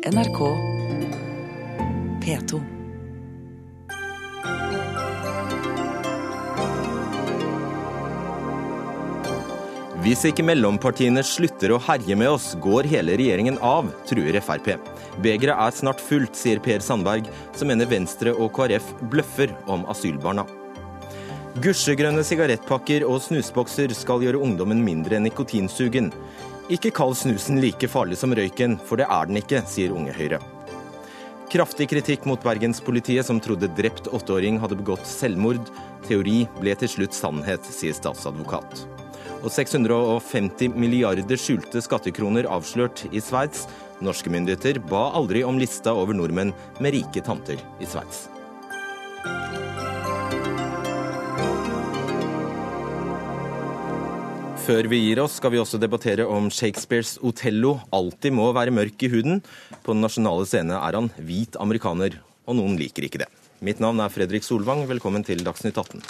NRK P2. Hvis ikke mellompartiene slutter å herje med oss, går hele regjeringen av, truer Frp. Begeret er snart fullt, sier Per Sandberg, som mener Venstre og KrF bløffer om asylbarna. Gusjegrønne sigarettpakker og snusbokser skal gjøre ungdommen mindre nikotinsugen. Ikke kall snusen like farlig som røyken, for det er den ikke, sier Unge Høyre. Kraftig kritikk mot bergenspolitiet, som trodde drept åtteåring hadde begått selvmord. Teori ble til slutt sannhet, sier statsadvokat og 650 milliarder skjulte skattekroner avslørt i Sveits. Norske myndigheter ba aldri om lista over nordmenn med rike tanter i Sveits. Før vi gir oss, skal vi også debattere om Shakespeares Otello alltid må være mørk i huden. På den nasjonale scene er han hvit amerikaner, og noen liker ikke det. Mitt navn er Fredrik Solvang, velkommen til Dagsnytt 18.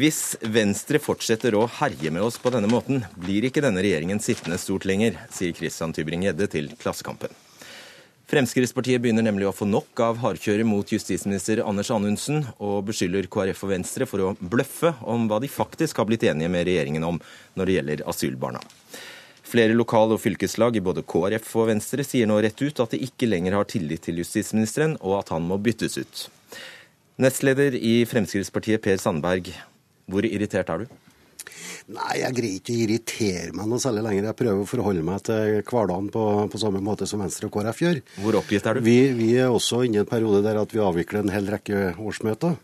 Hvis Venstre fortsetter å herje med oss på denne måten, blir ikke denne regjeringen sittende stort lenger, sier Christian Tybring-Gjedde til Klassekampen. Fremskrittspartiet begynner nemlig å få nok av hardkjøret mot justisminister Anders Anundsen, og beskylder KrF og Venstre for å bløffe om hva de faktisk har blitt enige med regjeringen om når det gjelder asylbarna. Flere lokal- og fylkeslag i både KrF og Venstre sier nå rett ut at de ikke lenger har tillit til justisministeren, og at han må byttes ut. Nestleder i Fremskrittspartiet, Per Sandberg, hvor irritert er du? Nei, jeg greier ikke å irritere meg noe særlig lenger. Jeg prøver å forholde meg til hverdagen på, på samme måte som Venstre og KrF gjør. Hvor oppgitt er du? Vi, vi er også inne i en periode der at vi avvikler en hel rekke årsmøter.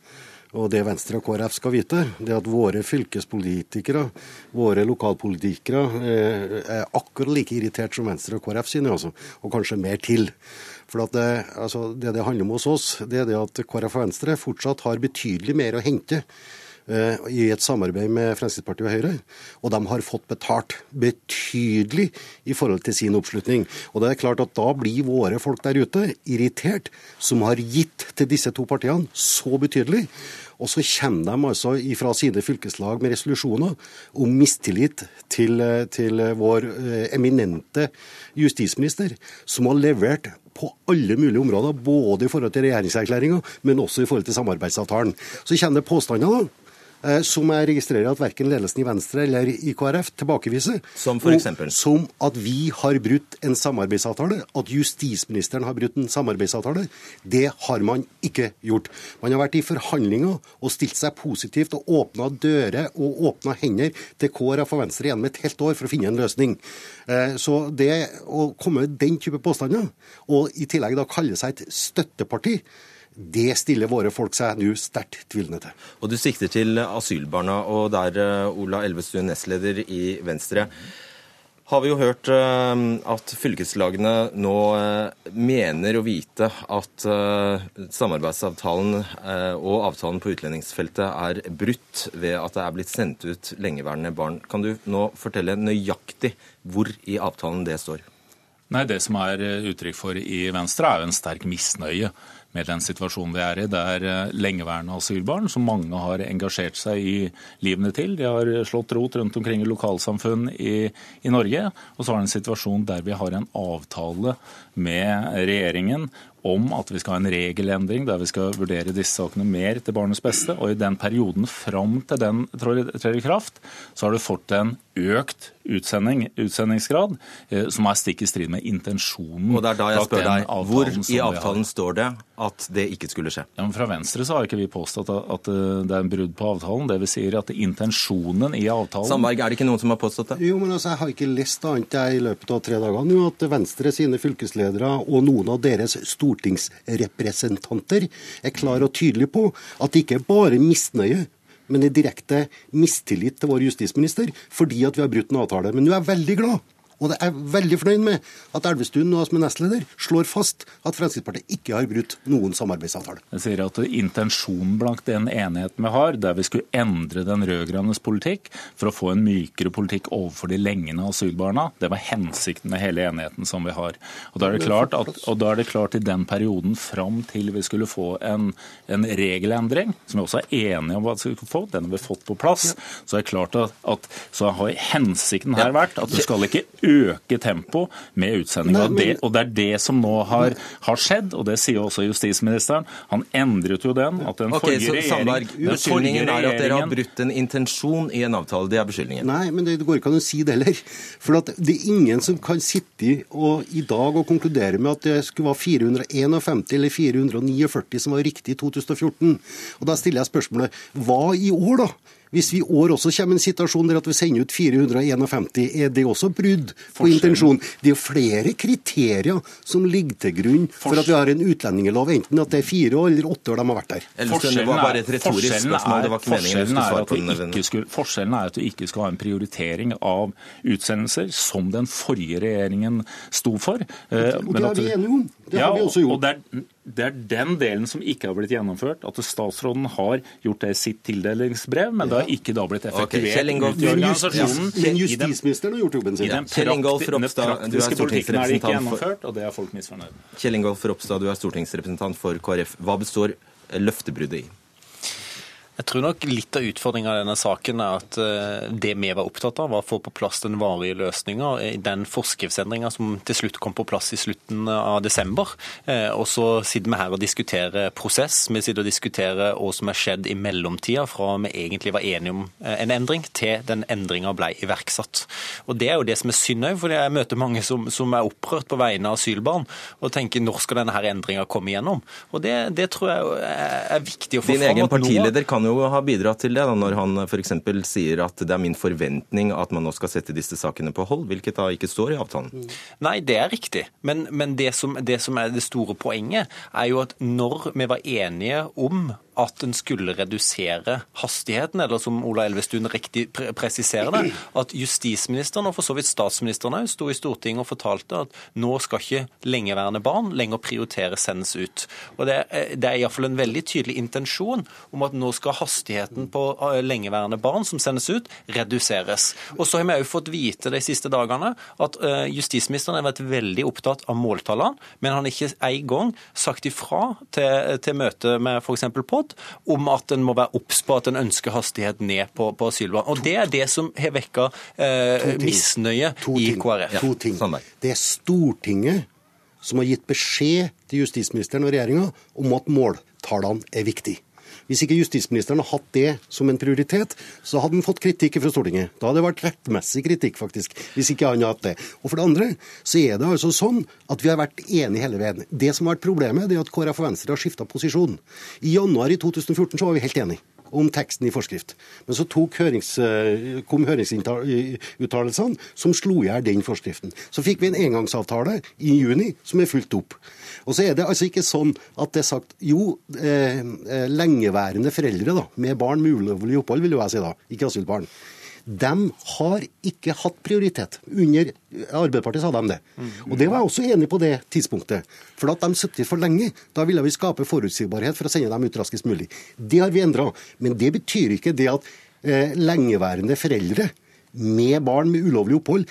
Og det Venstre og KrF skal vite, det er at våre fylkespolitikere, våre lokalpolitikere, eh, er akkurat like irritert som Venstre og KrF sine, altså. Og kanskje mer til. For det, altså, det det handler om hos oss, det er det at KrF og Venstre fortsatt har betydelig mer å hente Eh, i et samarbeid med Fremskrittspartiet og Høyre. Og de har fått betalt betydelig i forhold til sin oppslutning. Og det er klart at da blir våre folk der ute irritert, som har gitt til disse to partiene så betydelig. Og så kommer de altså fra sine fylkeslag med resolusjoner om mistillit til, til vår eh, eminente justisminister, som har levert på alle mulige områder, både i forhold til regjeringserklæringa, men også i forhold til samarbeidsavtalen. Så kommer det påstander da, Eh, som jeg registrerer at verken ledelsen i Venstre eller i KrF tilbakeviser. Som for eksempel? Som at vi har brutt en samarbeidsavtale, at justisministeren har brutt en samarbeidsavtale. Det har man ikke gjort. Man har vært i forhandlinger og stilt seg positivt og åpna dører og åpna hender til KrF og Venstre gjennom et helt år for å finne en løsning. Eh, så det å komme med den type påstander, og i tillegg da kalle seg et støtteparti, det stiller våre folk seg nå sterkt tvilende til. Og Du sikter til asylbarna, og der, eh, Ola Elvestuen, nestleder i Venstre. Har vi jo hørt eh, at fylkeslagene nå eh, mener å vite at samarbeidsavtalen og avtalen på utlendingsfeltet er brutt ved at det er blitt sendt ut lengeværende barn. Kan du nå fortelle nøyaktig hvor i avtalen det står? Nei, Det som er uttrykk for i Venstre, er jo en sterk misnøye med den situasjonen vi er i. Det er eh, lengeværende asylbarn som mange har engasjert seg i livene til. De har slått rot rundt omkring i lokalsamfunn i, i Norge. Og så har vi en situasjon der vi har en avtale med regjeringen om at vi skal ha en regelendring der vi skal vurdere disse sakene mer til barnets beste. Og i den perioden fram til den trer i kraft, så har du fått en økt utsending, utsendingsgrad, eh, som er stikk i strid med intensjonen. Og det er da jeg spør deg, Hvor i avtalen står det at det ikke skulle skje? Ja, men Fra Venstre så har ikke vi påstått at eh, det er en brudd på avtalen. Det vi sier er at intensjonen i avtalen Sandberg, er det ikke noen som har påstått det? Jo, men altså, Jeg har ikke lest annet jeg i løpet av tre dager nå at Venstre sine fylkesledere og noen av deres stortingsrepresentanter er klar og tydelig på at det ikke er bare misnøye men i direkte mistillit til vår justisminister fordi at vi har brutt en avtale. Men nå er jeg veldig glad og det er jeg veldig fornøyd med at Elvestuen, nå som er nestleder, slår fast at Fremskrittspartiet ikke har brutt noen samarbeidsavtale. Jeg sier at Intensjonen blant den enigheten vi har, der vi skulle endre den rød-grønnes politikk for å få en mykere politikk overfor de lengende asylbarna, det var hensikten med hele enigheten som vi har. Og Da er det klart at, og da er det klart i den perioden fram til vi skulle få en, en regelendring, som vi også er enige om hva vi skulle få, den har vi fått på plass, så er det klart at, at så har hensikten her vært at du skal ikke øke tempoet med utsending. Nei, men... det, og det er det som nå har, har, skjedd, og det sier også justisministeren. Han endret jo den. at den okay, forrige så, Sandberg, Beskyldningen er at dere har brutt en intensjon i en avtale. Det er beskyldningen. Nei, men det, går ikke an å si det heller. For det er ingen som kan sitte og, i dag og konkludere med at det skulle være 451 eller 449 som var riktig i 2014. Og Da stiller jeg spørsmålet hva i år, da? Hvis vi i år også kommer i en situasjon der at vi sender ut 451, er det også brudd på intensjonen? Det er flere kriterier som ligger til grunn for at vi har en utlendingelov, enten at det er fire år eller åtte år de har vært der. Forskjellen er, forskjellen er at du ikke skal ha en prioritering av utsendelser, som den forrige regjeringen sto for. Og det er vi enige om. Det har vi også gjort. Det er den delen som ikke har blitt gjennomført. At statsråden har gjort det i sitt tildelingsbrev, men det har ikke da blitt effektivert okay, i. Men justisministeren har gjort jobben sin. Kjell Ingolf Ropstad, du er stortingsrepresentant for og det er folk misfornøyd Kjell Ingolf Ropstad, du er stortingsrepresentant for KrF. Hva består løftebruddet i? Jeg tror nok litt av utfordringa i denne saken er at eh, det vi var opptatt av, var å få på plass den varige løsninga i den forskriftsendringa som til slutt kom på plass i slutten av desember. Eh, og så sitter vi her og diskuterer prosess. Vi sitter og diskuterer hva som er skjedd i mellomtida, fra vi egentlig var enige om eh, en endring, til den endringa ble iverksatt. Og Det er jo det som er synd òg, for jeg møter mange som, som, er opprørt på vegne av asylbarn og tenker når skal denne endringa komme igjennom? Og det, det, tror jeg er viktig å få fram. Din egen partileder kan jo ha bidratt til det, da, når han f.eks. sier at det er min forventning at man nå skal sette disse sakene på hold, hvilket da ikke står i avtalen. Nei, det er riktig. Men, men det, som, det som er det store poenget, er jo at når vi var enige om at en skulle redusere hastigheten, eller som Ola Elvestuen riktig presiserer det, at justisministeren og for så vidt statsministeren òg sto i Stortinget og fortalte at nå skal ikke lengeværende barn lenger prioritere sendes ut. Og Det, det er iallfall en veldig tydelig intensjon om at nå skal hastigheten på eh, lengeværende barn som sendes ut, reduseres. Og så har vi òg fått vite de siste dagene at eh, justisministeren har vært veldig opptatt av måltallene, men han har ikke en gang sagt ifra til, til møte med f.eks. POD råd om at en må være obs på at en ønsker hastighet ned på, på asylbarn. Og Det er det som har vekka eh, misnøye i KrF. To ting. Det er Stortinget som har gitt beskjed til justisministeren og regjeringa om at måltallene er viktige. Hvis ikke justisministeren hadde hatt det som en prioritet, så hadde han fått kritikk fra Stortinget. Da hadde det vært rettmessig kritikk, faktisk, hvis ikke han hadde hatt det. Og for det andre så er det altså sånn at vi har vært enige hele veien. Det som har vært problemet, det er at KrF og Venstre har skifta posisjon. I januar i 2014 så var vi helt enige om teksten i forskrift. Men så hørings, eh, kom høringsuttalelsene som slo i hjel den forskriften. Så fikk vi en engangsavtale i juni som er fulgt opp. Og så er det altså ikke sånn at det er sagt Jo, eh, eh lengeværende foreldre da, med barn med ulovlig opphold, vil jo jeg si da, ikke asylbarn de har ikke hatt prioritet. Under Arbeiderpartiet sa de det. Og det var jeg også enig på det tidspunktet. For at de sitter for lenge. Da ville vi skape forutsigbarhet for å sende dem ut raskest mulig. Det har vi endra. Men det betyr ikke det at eh, lengeværende foreldre med barn med ulovlig opphold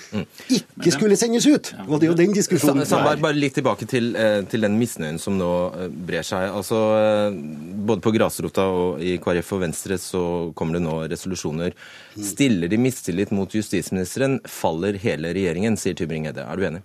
ikke skulle sendes ut. Og det er jo den diskusjonen. Sandberg, bare litt tilbake til, eh, til den misnøyen som nå eh, brer seg. Altså, eh, Både på grasrota og i KrF og Venstre så kommer det nå resolusjoner. Stiller de mistillit mot justisministeren, faller hele regjeringen, sier Tybring-Edde. Er du enig?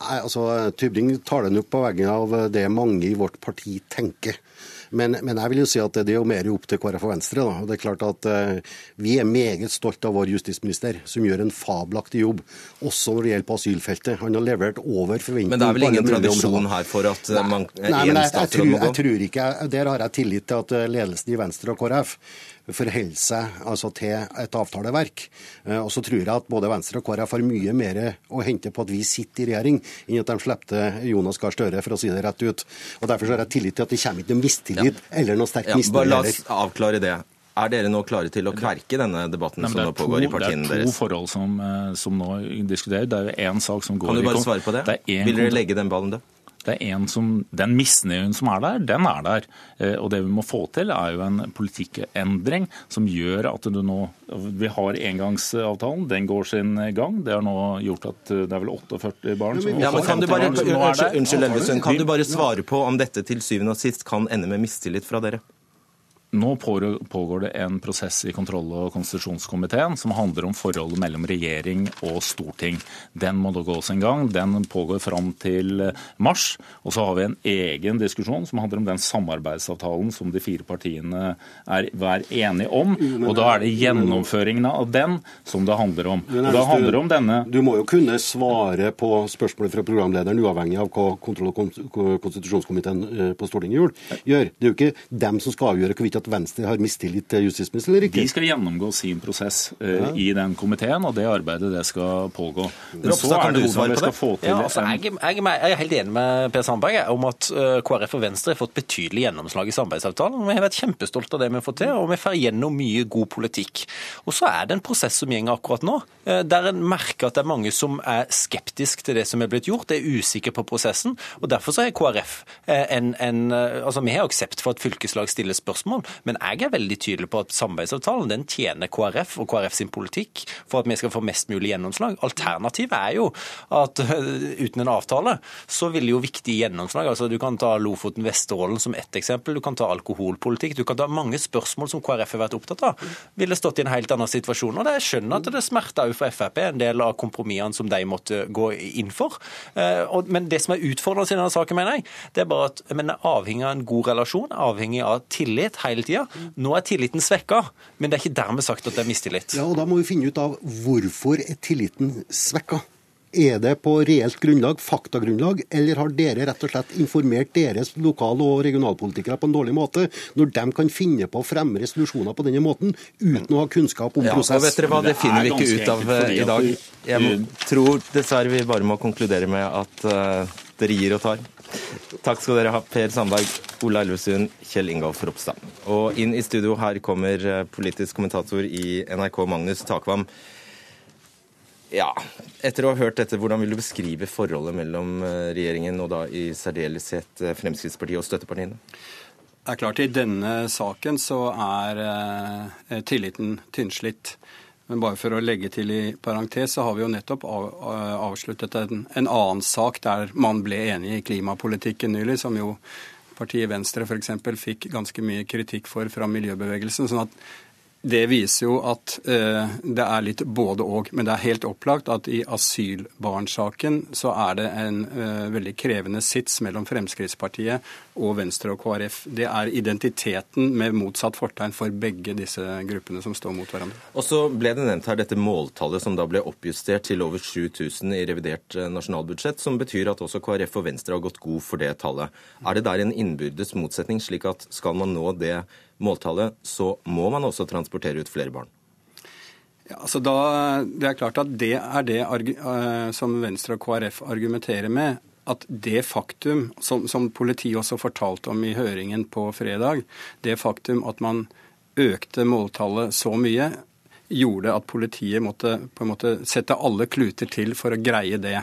Nei, altså Tybring tar den opp på vegne av det mange i vårt parti tenker. Men, men, jeg vil jo si at det er jo mer opp til KrF og Venstre. Da. Det er klart at uh, Vi er meget stolt av vår justisminister, som gjør en fabelaktig jobb, også når det gjelder på asylfeltet. Han har levert over forventning. Men det er vel ingen tradisjon her for at man, nei, nei, men jeg, jeg, tror, jeg, tror, ikke, Der har jeg tillit til at eh, ledelsen i Venstre og KrF forholder seg altså, til et avtaleverk. Og så tror jeg at både Venstre og KrF har mye mer å hente på at vi sitter i regjering, enn at de slipper Jonas Gahr Støre, for å si det rett ut. Og Derfor har jeg tillit til at det kommer ikke noe mistillit ja. eller noe sterk ja, misnøye. La oss avklare det. Er dere nå klare til å kverke denne debatten Nei, som nå pågår to, i partiene deres? Det er to deres? forhold som, eh, som nå diskuterer. Det er jo én sak som går i Kan du bare svare på det? det Vil dere legge den ballen død? Det er en som, Den misnøyen som er der, den er der. Eh, og Det vi må få til, er jo en politikkendring som gjør at du nå Vi har engangsavtalen, den går sin gang. Det har nå gjort at eh, det er vel 48 barn som, ja, men kan du bare, Unnskyld, Elvesund. Kan du bare svare på om dette til syvende og sist kan ende med mistillit fra dere? Nå pågår det en prosess i kontroll- og konstitusjonskomiteen som handler om forholdet mellom regjering og storting. Den må da gå en gang. Den pågår fram til mars. Og så har vi en egen diskusjon som handler om den samarbeidsavtalen som de fire partiene er hver enige om. Og da er det gjennomføringen av den som det handler om. Og da handler det om denne Du må jo kunne svare på spørsmålet fra programlederen, uavhengig av hva kontroll- og konstitusjonskomiteen eh, på Stortinget gjør. Det er jo ikke dem som skal avgjøre hvorvidt at Venstre har mistillit til justisministeren eller ikke? De skal gjennomgå sin prosess uh, ja. i den komiteen, og det arbeidet det skal pågå. Men så er det liksom vi skal få til ja, altså, jeg, jeg, jeg, er helt enig med Per Sandberg om at uh, KrF og Venstre har fått betydelig gjennomslag i samarbeidsavtalen. Vi har vært kjempestolte av det vi har fått til, og vi får gjennom mye god politikk. Og så er det en prosess som går akkurat nå, uh, der en merker at det er mange som er skeptiske til det som er blitt gjort, er usikre på prosessen. og Derfor så er KrF en, en altså Vi har aksept for at fylkeslag stiller spørsmål, men jeg er veldig tydelig på at samarbeidsavtalen den tjener KrF og KrF sin politikk for at vi skal få mest mulig gjennomslag. Alternativet er jo at uten en avtale så vil jo viktige gjennomslag altså Du kan ta Lofoten, Vesterålen som ett eksempel. Du kan ta alkoholpolitikk. Du kan ta mange spørsmål som KrF har vært opptatt av. Ville stått i en helt annen situasjon. og det skjønner at det smerter òg for Frp, en del av kompromissene som de måtte gå inn for. Eh, men det som er utfordrende i denne saken, mener jeg, det er bare at er avhengig av en god relasjon, avhengig av tillit hele tida. Nå er tilliten svekka, men det er ikke dermed sagt at det er mistillit. Ja, og Da må vi finne ut av hvorfor er tilliten svekka. Er det på reelt grunnlag, faktagrunnlag, eller har dere rett og slett informert deres lokale- og regionalpolitikere på en dårlig måte, når de kan finne på å fremme resolusjoner på denne måten uten å ha kunnskap om ja, prosess? Og vet dere hva, Det finner vi ikke ut av eh, i dag. Jeg tror dessverre vi bare må konkludere med at uh, dere gir og tar. Takk skal dere ha, Per Sandberg, Ola Elvesund, Kjell Ingolf Ropstad. Og inn i studio her kommer eh, politisk kommentator i NRK, Magnus Takvam. Ja, etter å ha hørt dette, hvordan vil du beskrive forholdet mellom eh, regjeringen og da i særdeleshet eh, Fremskrittspartiet og støttepartiene? Det er klart I denne saken så er tilliten tynnslitt. Men bare for å legge til i parentes, så har vi jo nettopp avsluttet en, en annen sak der man ble enig i klimapolitikken nylig, som jo partiet Venstre f.eks. fikk ganske mye kritikk for fra miljøbevegelsen. sånn at det viser jo at eh, det er litt både og. Men det er helt opplagt at i asylbarnsaken så er det en eh, veldig krevende sits mellom Fremskrittspartiet og Venstre og KrF. Det er identiteten med motsatt fortegn for begge disse gruppene som står mot hverandre. Og så ble det nevnt her dette måltallet som da ble oppjustert til over 7000 i revidert eh, nasjonalbudsjett, som betyr at også KrF og Venstre har gått god for det tallet. Er det der en innbyrdes motsetning, slik at skal man nå det måltallet, så må man også transportere ut flere barn. Ja, altså da, det er klart at det er det uh, som Venstre og KrF argumenterer med. At det faktum, som, som politiet også fortalte om i høringen på fredag, det faktum at man økte måltallet så mye, gjorde at politiet måtte på en måte sette alle kluter til for å greie det.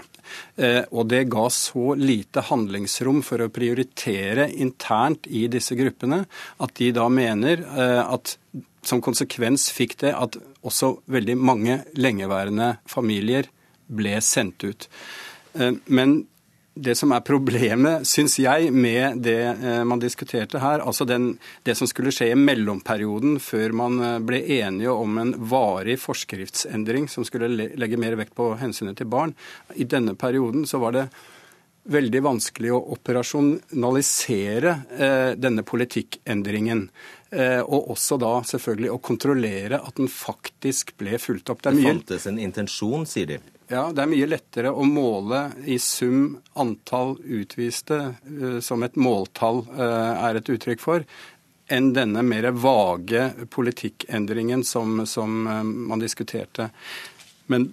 Eh, og det ga så lite handlingsrom for å prioritere internt i disse gruppene at de da mener eh, at som konsekvens fikk det at også veldig mange lengeværende familier ble sendt ut. Eh, men det som er problemet, syns jeg, med det eh, man diskuterte her, altså den, det som skulle skje i mellomperioden før man eh, ble enige om en varig forskriftsendring som skulle legge mer vekt på hensynet til barn, i denne perioden så var det veldig vanskelig å operasjonalisere eh, denne politikkendringen. Eh, og også da selvfølgelig å kontrollere at den faktisk ble fulgt opp. Det, det fantes en intensjon, sier de. Ja, det er mye lettere å måle i sum antall utviste, uh, som et måltall uh, er et uttrykk for, enn denne mer vage politikkendringen som, som uh, man diskuterte. Men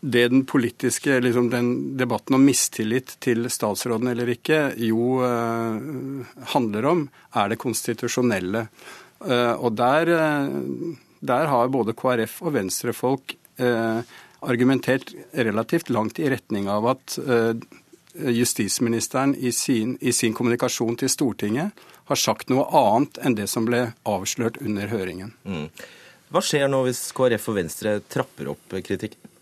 det den politiske, liksom den debatten om mistillit til statsråden eller ikke, jo handler om, er det konstitusjonelle. Og der, der har både KrF og venstrefolk eh, argumentert relativt langt i retning av at eh, justisministeren i sin, i sin, kommunikasjon til Stortinget har sagt noe annet enn det som ble avslørt under høringen. Mm. Hva skjer nå hvis KrF og Venstre trapper opp kritikken?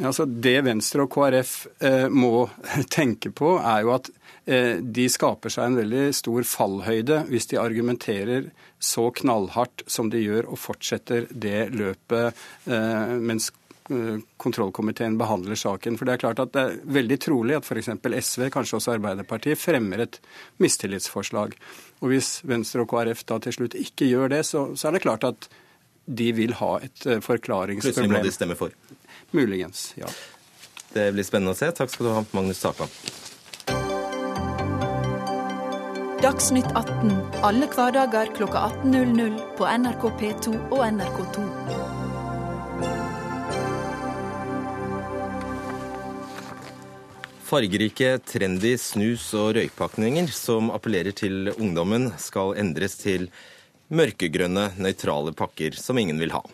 Altså, det Venstre og KrF eh, må tenke på, er jo at eh, de skaper seg en veldig stor fallhøyde hvis de argumenterer så knallhardt som de gjør, og fortsetter det løpet eh, mens kontrollkomiteen behandler saken. For Det er klart at det er veldig trolig at f.eks. SV, kanskje også Arbeiderpartiet, fremmer et mistillitsforslag. Og Hvis Venstre og KrF da til slutt ikke gjør det, så, så er det klart at de vil ha et eh, forklaringsproblem. Plutselig må de stemme for. Muligens, ja. Det blir spennende å se. Takk skal du ha, Magnus Takvam. Dagsnytt 18 alle hverdager kl 18.00 på NRK P2 og NRK2. Fargerike, trendy snus- og røykpakninger som appellerer til ungdommen, skal endres til mørkegrønne, nøytrale pakker som ingen vil ha.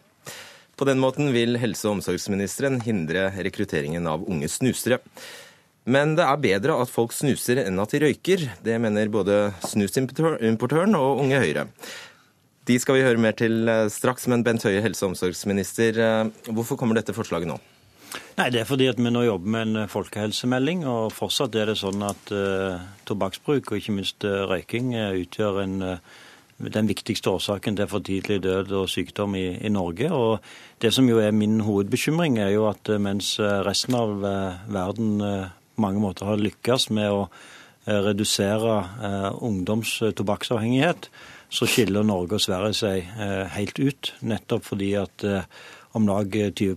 På den måten vil helse- og omsorgsministeren hindre rekrutteringen av unge snusere. Men det er bedre at folk snuser enn at de røyker. Det mener både snusimportøren og Unge Høyre. De skal vi høre mer til eh, straks, men Bent Høie, helse- og omsorgsminister, eh, hvorfor kommer dette forslaget nå? Nei, Det er fordi at vi nå jobber med en folkehelsemelding. og Fortsatt er det sånn at uh, tobakksbruk og ikke minst uh, røyking uh, utgjør en, den viktigste årsaken til for tidlig død og sykdom i, i, Norge. Og Det som jo er min hovedbekymring, er jo at mens resten av verden på mange måter har lykkes med å redusere ungdoms tobakksavhengighet, så skiller Norge og Sverige seg helt ut. Nettopp fordi at om lag 20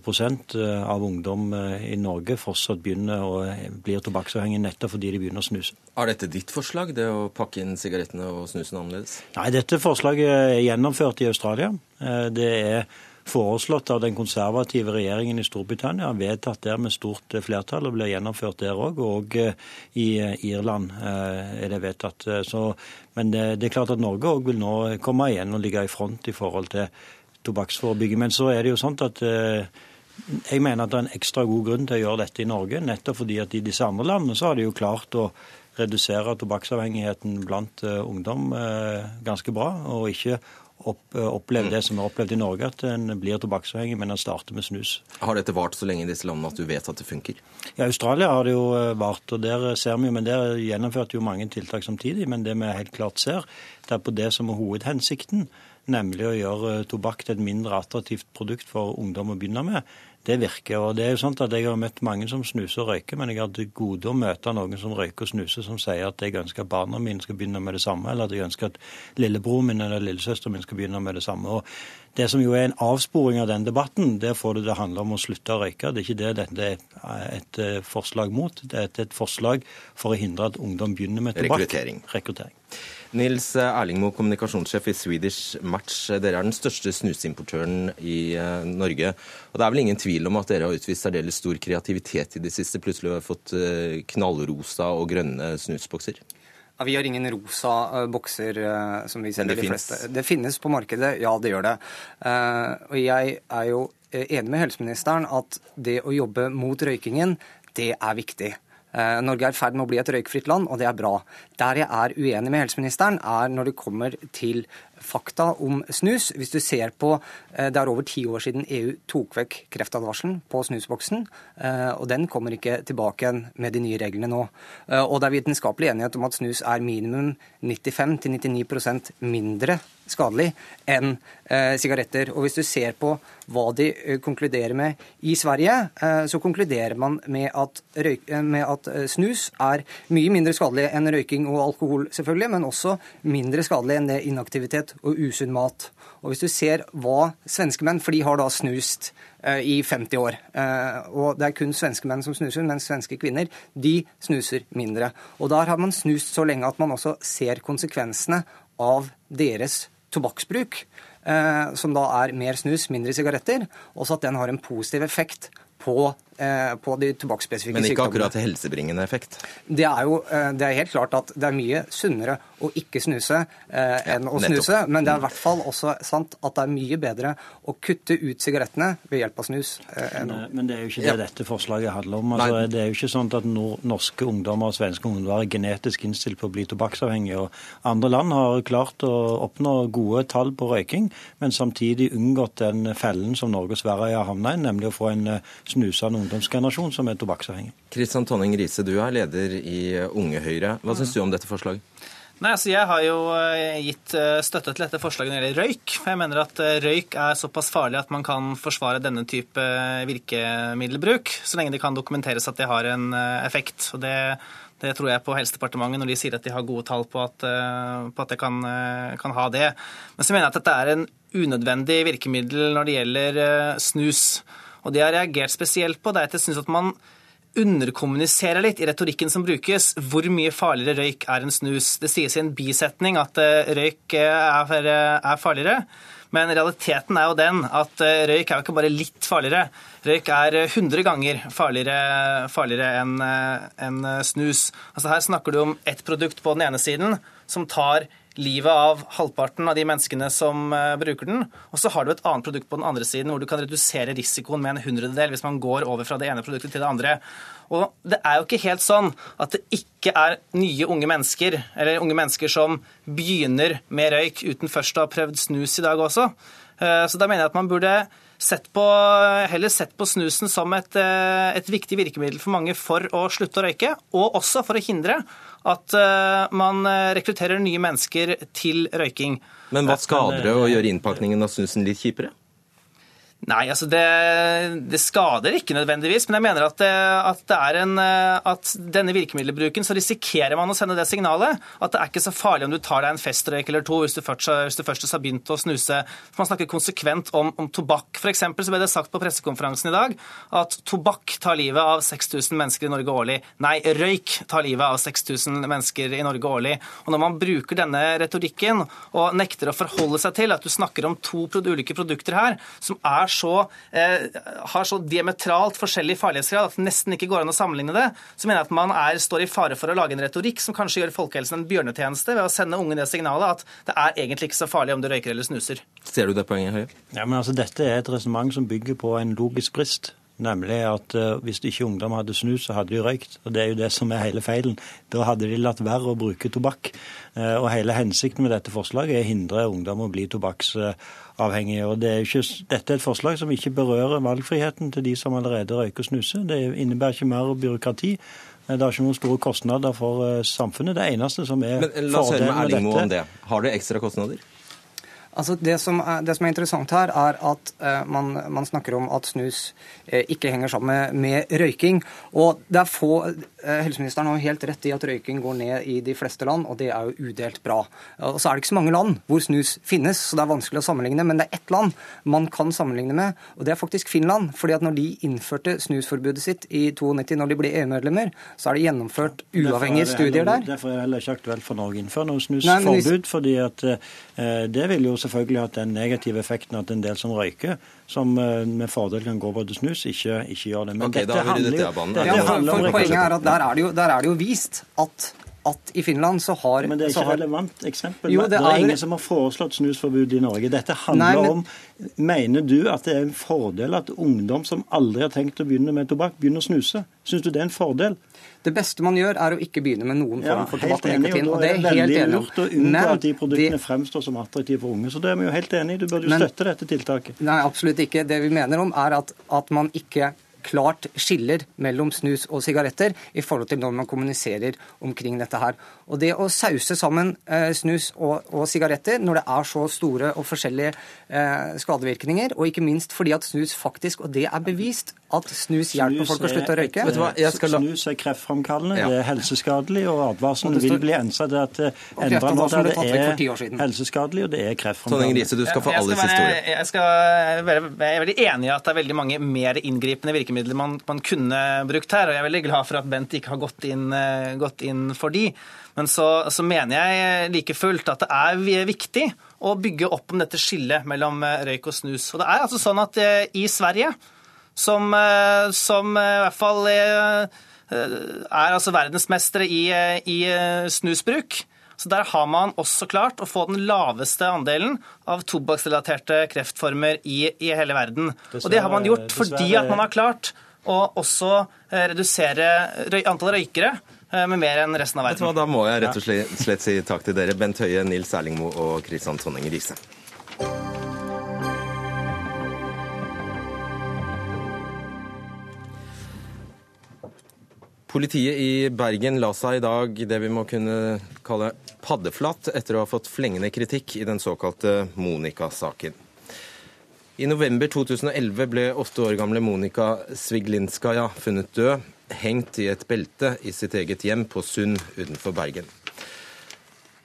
eh, av ungdom eh, i Norge fortsatt begynner å blir tobakksavhengige nettopp fordi de begynner å snuse. Er dette ditt forslag, det å pakke inn sigarettene og snusen annerledes? Nei, dette forslaget er gjennomført i Australia. Eh, det er foreslått av den konservative regjeringen i Storbritannia, vedtatt der med stort flertall og blir gjennomført der òg. Og i Irland er det vedtatt. Så, men det, det, er klart at Norge òg vil nå komme igjen og ligge i front i forhold til tobakksforebygging. Men så er det jo sånn at eh, jeg mener at det er en ekstra god grunn til å gjøre dette i Norge, nettopp fordi at i disse andre landene så har de jo klart å redusere tobakksavhengigheten blant uh, ungdom uh, ganske bra, og ikke opp, oppleve det som er opplevd i Norge, at en blir tobakksavhengig, men en starter med snus. Har dette vart så lenge i disse landene at du vet at det funker? Ja, Australia har det jo vart, og der ser vi jo, men der gjennomførte jo mange tiltak samtidig. Men det vi helt klart ser, det er på det som er hovedhensikten, nemlig å gjøre tobakk til et mindre attraktivt produkt for ungdom å begynne med, det virker. Og det er jo sånn at Jeg har møtt mange som snuser og røyker, men jeg har til gode å møte noen som røyker og snuser, som sier at jeg ønsker at barna mine skal begynne med det samme, eller at jeg ønsker at lillebroren min eller lillesøsteren min skal begynne med det samme. Og Det som jo er en avsporing av den debatten, det får det til å handle om å slutte å røyke. Det er ikke det dette er et eh, forslag mot. Det er et forslag for å hindre at ungdom begynner med tobakk. Rekruttering. Rekruttering. Nils Erlingmo, kommunikasjonssjef i Swedish Match. Dere er den største snusimportøren i eh, Norge. Og Det er vel ingen tvil om at dere har utvist særdeles stor kreativitet i det siste. Plutselig har vi fått eh, knallrosa og grønne snusbokser. Ja, vi har ingen rosa uh, bokser uh, som vi selger de fleste. Det finnes på markedet, ja det gjør det. Uh, og jeg er jo enig med helseministeren at det å jobbe mot røykingen, det er viktig. Eh, Norge er i ferd med å bli et røykfritt land, og det er bra. Der jeg er uenig med helseministeren, er når det kommer til fakta om snus. Hvis du ser på eh, Det er over ti år siden EU tok vekk kreftadvarselen på snusboksen. Eh, og den kommer ikke tilbake igjen med de nye reglene nå. Og det er vitenskapelig enighet om at snus er minimum 95-99% mindre skadelig enn eh, sigaretter. Og hvis du ser på hva de eh, konkluderer med i Sverige, eh, så konkluderer man med at, eh, med at, eh, snus er mye mindre skadelig enn røyking og alkohol, selvfølgelig, men også mindre skadelig enn det inaktivitet og usunn mat. Og hvis du ser hva svenske menn, for de har da snust eh, i 50 år. Og det er kun svenske menn som snuser, mens svenske kvinner de snuser mindre. Og der har man snust så lenge at man også ser konsekvensene av deres tobakksbruk, eh, som da er mer snus, mindre sigaretter, også at den har en positiv effekt på Eh, på de tobakksspesifikke sykdommene. Men ikke sykdommene. akkurat helsebringende effekt? Det er jo eh, det er helt klart at det er mye sunnere å ikke snuse enn enn å snuse. Men det er i hvert fall også sant at det er mye bedre å kutte ut sigarettene ved hjelp av snus. enn men, men det er jo ikke det dette forslaget handler om. Altså, det er jo ikke sånn at norske ungdommer og svenske ungdommer er genetisk innstilt på å bli tobakksavhengige. og Andre land har klart å oppnå gode tall på røyking, men samtidig unngått den fellen som Norge og Sverige har havna i, nemlig å få en snusende ungdom ungdomsgenerasjon som er tobakksavhengig. Kristian Tonning Riise, du er leder i Unge Høyre. Hva syns du om dette forslaget? Nei, altså Jeg har jo eh, gitt eh, støtte til dette forslaget når det gjelder røyk. For jeg mener at røyk er såpass farlig at man kan forsvare denne type virkemiddelbruk, så lenge det kan dokumenteres at det har en effekt. Og det, det tror jeg på Helsedepartementet når de sier at de har gode tall på at, på at det kan, kan, ha det. Men så mener jeg at dette er en unødvendig virkemiddel når det gjelder snus. Og det jeg har reagert spesielt på, det er at jeg syns at man underkommuniserer litt i retorikken som brukes, hvor mye farligere røyk er enn snus. Det sies i en bisetning at eh, røyk eh, er farligere. Men realiteten er jo den at eh, røyk er jo ikke bare litt farligere. Røyk er 100 ganger farligere, farligere enn en snus. Altså Her snakker du om ett produkt på den ene siden som tar livet av halvparten av de menneskene som uh, bruker den. Og så har du et annet produkt på den andre siden hvor du kan redusere risikoen med en hundredel hvis man går over fra det ene produktet til det andre. Og det er jo ikke helt sånn at det ikke er nye unge mennesker, eller unge mennesker som begynner med røyk uten først å ha prøvd snus i dag også. Uh, så da mener jeg at man burde sett på, heller sett på snusen som et, uh, et viktig virkemiddel for mange for å slutte å røyke, og også for å hindre at eh, man eh, rekrutterer nye mennesker til røyking. Men hva skader det å gjøre innpakningen av snusen litt kjipere? Nei, altså det, det, skader ikke nødvendigvis, men jeg mener at, det, at, det en, at denne virkemiddelbruken så risikerer man å sende det signalet at det er ikke så farlig om du tar deg en festrøyk eller to hvis du først, hvis du først har begynt å snuse. Man snakker konsekvent om, om tobakk. For eksempel, så ble det sagt på pressekonferansen i dag at tobakk tar livet av 6000 mennesker i Norge årlig. Nei, røyk tar livet av 6000 mennesker i Norge årlig. Og når man bruker denne retorikken og nekter å forholde seg til at du snakker om to ulike produkter her som er så, eh, har så diametralt forskjellig farlighetsgrad at det nesten ikke går an å sammenligne det, så mener jeg at man er, står i fare for å lage en retorikk som kanskje gjør folkehelsen en bjørnetjeneste ved å sende unge det signalet at det er egentlig ikke så farlig om du røyker eller snuser. Ser du det poenget, Høie? Ja, men altså, Dette er et resonnement som bygger på en logisk brist. Nemlig at uh, hvis ikke ungdom hadde snus, så hadde de røykt. Og Det er jo det som er hele feilen. Da hadde de latt være å bruke tobakk. Uh, og Hele hensikten med dette forslaget er å hindre ungdom å bli tobakksavhengige avhengige. Og det er ikke, dette er et forslag som ikke berører valgfriheten til de som allerede røyker og snuser. Det innebærer ikke mer byråkrati. Det er ikke noen store kostnader for eh, samfunnet. Det eneste som er Men La oss høre med Erling Moe om det. Har det ekstra kostnader? Altså det, som er, det, som er, interessant her, er at uh, man, man, snakker om at snus uh, ikke henger sammen med, med, røyking. Og det er få uh, Helseministeren har helt rett i at røyking går ned i de fleste land, og det er jo udelt bra. Og så er det ikke så mange land hvor snus finnes, så det er vanskelig å sammenligne. Men det er ett land man kan sammenligne med, og det er faktisk Finland. fordi at når de innførte snusforbudet sitt i 92, når de ble EU-medlemmer, så er det gjennomført uavhengige studier der. Derfor er det heller ikke aktuelt for Norge å innføre noe snusforbud, hvis... fordi at det vil jo selvfølgelig hatt den negative effekten at en del som røyker, som eh, med fordel kan gå på til snus, ikke, ikke, gjør det. Men okay, dette handler, det dette ja, for, for Poenget er at der er det jo, der er det jo vist at at i Finland så har Men det er ikke har... relevant eksempel. Jo, det, det, er, ingen som har foreslått snusforbud i Norge. Dette handler Nei, men... om Mener du at det er en fordel at ungdom som aldri har tenkt å begynne med tobakk, begynner å snuse? Syns du det er en fordel? Det beste man gjør, er å ikke begynne med noen form for tobakk og nikotin. Og, det er veldig lurt å unngå at de produktene de... fremstår som attraktive for unge. Så det er vi jo helt enig i. Du burde jo støtte dette tiltaket. Nei, absolutt ikke. Det vi mener om, er at, at man ikke klart skiller mellom snus og sigaretter i forhold til når man kommuniserer omkring dette her. Og det å sause sammen eh, snus og, og sigaretter når det er så store og forskjellige eh, skadevirkninger, og ikke minst fordi at snus faktisk, og det er bevist, at snus hjelper folk å slutte å røyke. Vet du hva? Jeg skal... Snus er kreftframkallende, ja. det er helseskadelig, og advarselen vil bli ensa til at eh, endra måte det er helseskadelig, og det er kreftframkallende. Riise, du skal få alles historie. Jeg, skal være, jeg er veldig enig i at det er veldig mange mer inngripende virkemidler man, man, kunne brukt her, og jeg er veldig glad for at Bent ikke har gått inn, gått inn for de. Men så, så mener jeg like fullt at det er viktig å bygge opp om dette skillet mellom eh, røyk og snus. Og det er altså sånn at eh, i Sverige, som, eh, som i hvert fall er, er altså verdensmestere i, i snusbruk, så Der har man også klart å få den laveste andelen av tobakksrelaterte kreftformer i, i hele verden. Dessverre, og Det har man gjort fordi at man har klart å også redusere antall røykere med mer enn resten av verden. Da må jeg rett og slett, slett si takk til dere, Bent Høie, Nils Erlingmo og Kristian Tonning Riise. Politiet i Bergen la seg i dag det vi må kunne kalle paddeflatt etter å ha fått flengende kritikk i den såkalte Monica-saken. I november 2011 ble åtte år gamle Monica Sviglinskaja funnet død, hengt i et belte i sitt eget hjem på Sund utenfor Bergen.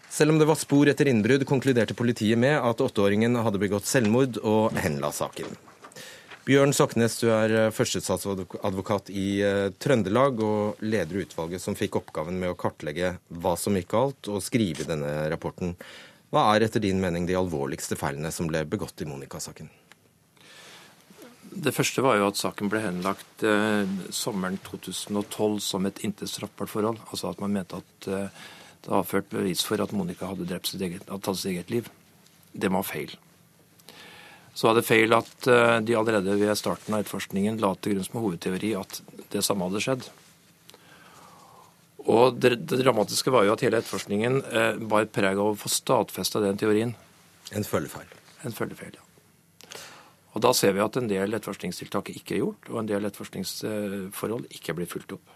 Selv om det var spor etter innbrudd, konkluderte politiet med at åtteåringen hadde begått selvmord og henla saken. Bjørn Soknes, du er eh, førstestatsadvokat i uh, Trøndelag og leder utvalget som fikk oppgaven med å kartlegge hva som gikk galt, og skrive denne rapporten. Hva er etter din mening de alvorligste feilene som ble begått i Monica-saken? Det første var jo at saken ble henlagt eh, sommeren 2012 som et intet straffbart forhold. Altså at man mente at eh, det var ført bevis for at Monica hadde sitt eget, hadde tatt sitt eget liv. Det var feil. Så var det feil at eh, de allerede ved starten av etterforskningen la til grunn som hovedteori at det samme hadde skjedd. Og det, det dramatiske var jo at hele etterforskningen eh, bar preg av å få stadfesta den teorien. En følgefeil. En følgefeil, ja. Og da ser vi at en del etterforskningstiltak ikke er gjort, og en del etterforskningsforhold ikke er blitt fulgt opp.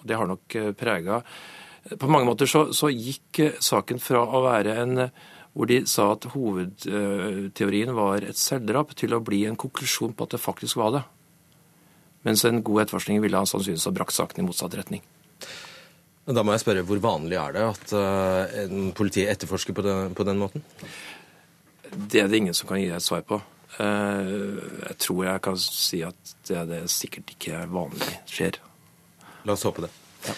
Og det har nok eh, prega På mange måter så, så gikk saken fra å være en hvor de sa at hovedteorien var et selvdrap, til å bli en konklusjon på at det faktisk var det. Mens en god etterforskning ville han sannsynligvis ha brakt saken i motsatt retning. Da må jeg spørre, Hvor vanlig er det at uh, en politiet etterforsker på den, på den, måten? Det er det ingen som kan gi deg et svar på. Uh, jeg tror jeg kan si at det, det sikkert ikke vanlig skjer. La oss håpe det. Ja.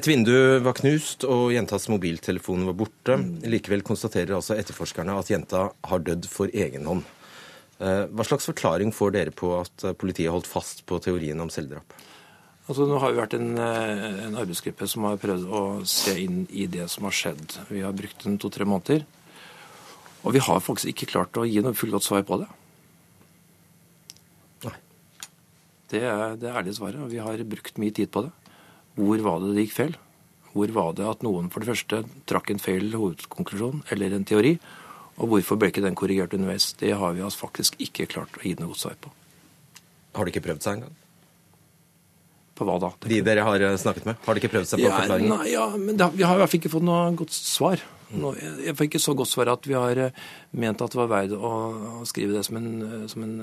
Et vindu var knust, og jentas mobiltelefon var borte. Likevel konstaterer altså etterforskerne at jenta har dødd for egen hånd. Eh, hva slags forklaring får dere på at politiet holdt fast på teorien om selvdrap? Altså, nå har vi vært en, eh, en, arbeidsgruppe som har prøvd å se inn i det som har skjedd. Vi har brukt en to-tre måneder. Og vi har faktisk ikke klart å gi noe fullgodt svar på det. Nei. Det er det ærlige svaret. Vi har brukt mye tid på det. Hvor var det det gikk feil? Hvor var det at noen for det første trakk en feil hovedkonklusjon eller en teori? Og hvorfor ble ikke den korrigert underveis? Det har vi altså faktisk ikke klart å gi noe godt svar på. Har de ikke prøvd seg engang? På hva da? De dere har eh, snakket med? Har de ikke prøvd seg på ja, forklaringen? Nei, ja, men det, vi har i hvert fall ikke fått noe godt svar. Nå, jeg får ikke så godt svar at vi har eh, ment at det var verdt å, skrive det som en, eh, som en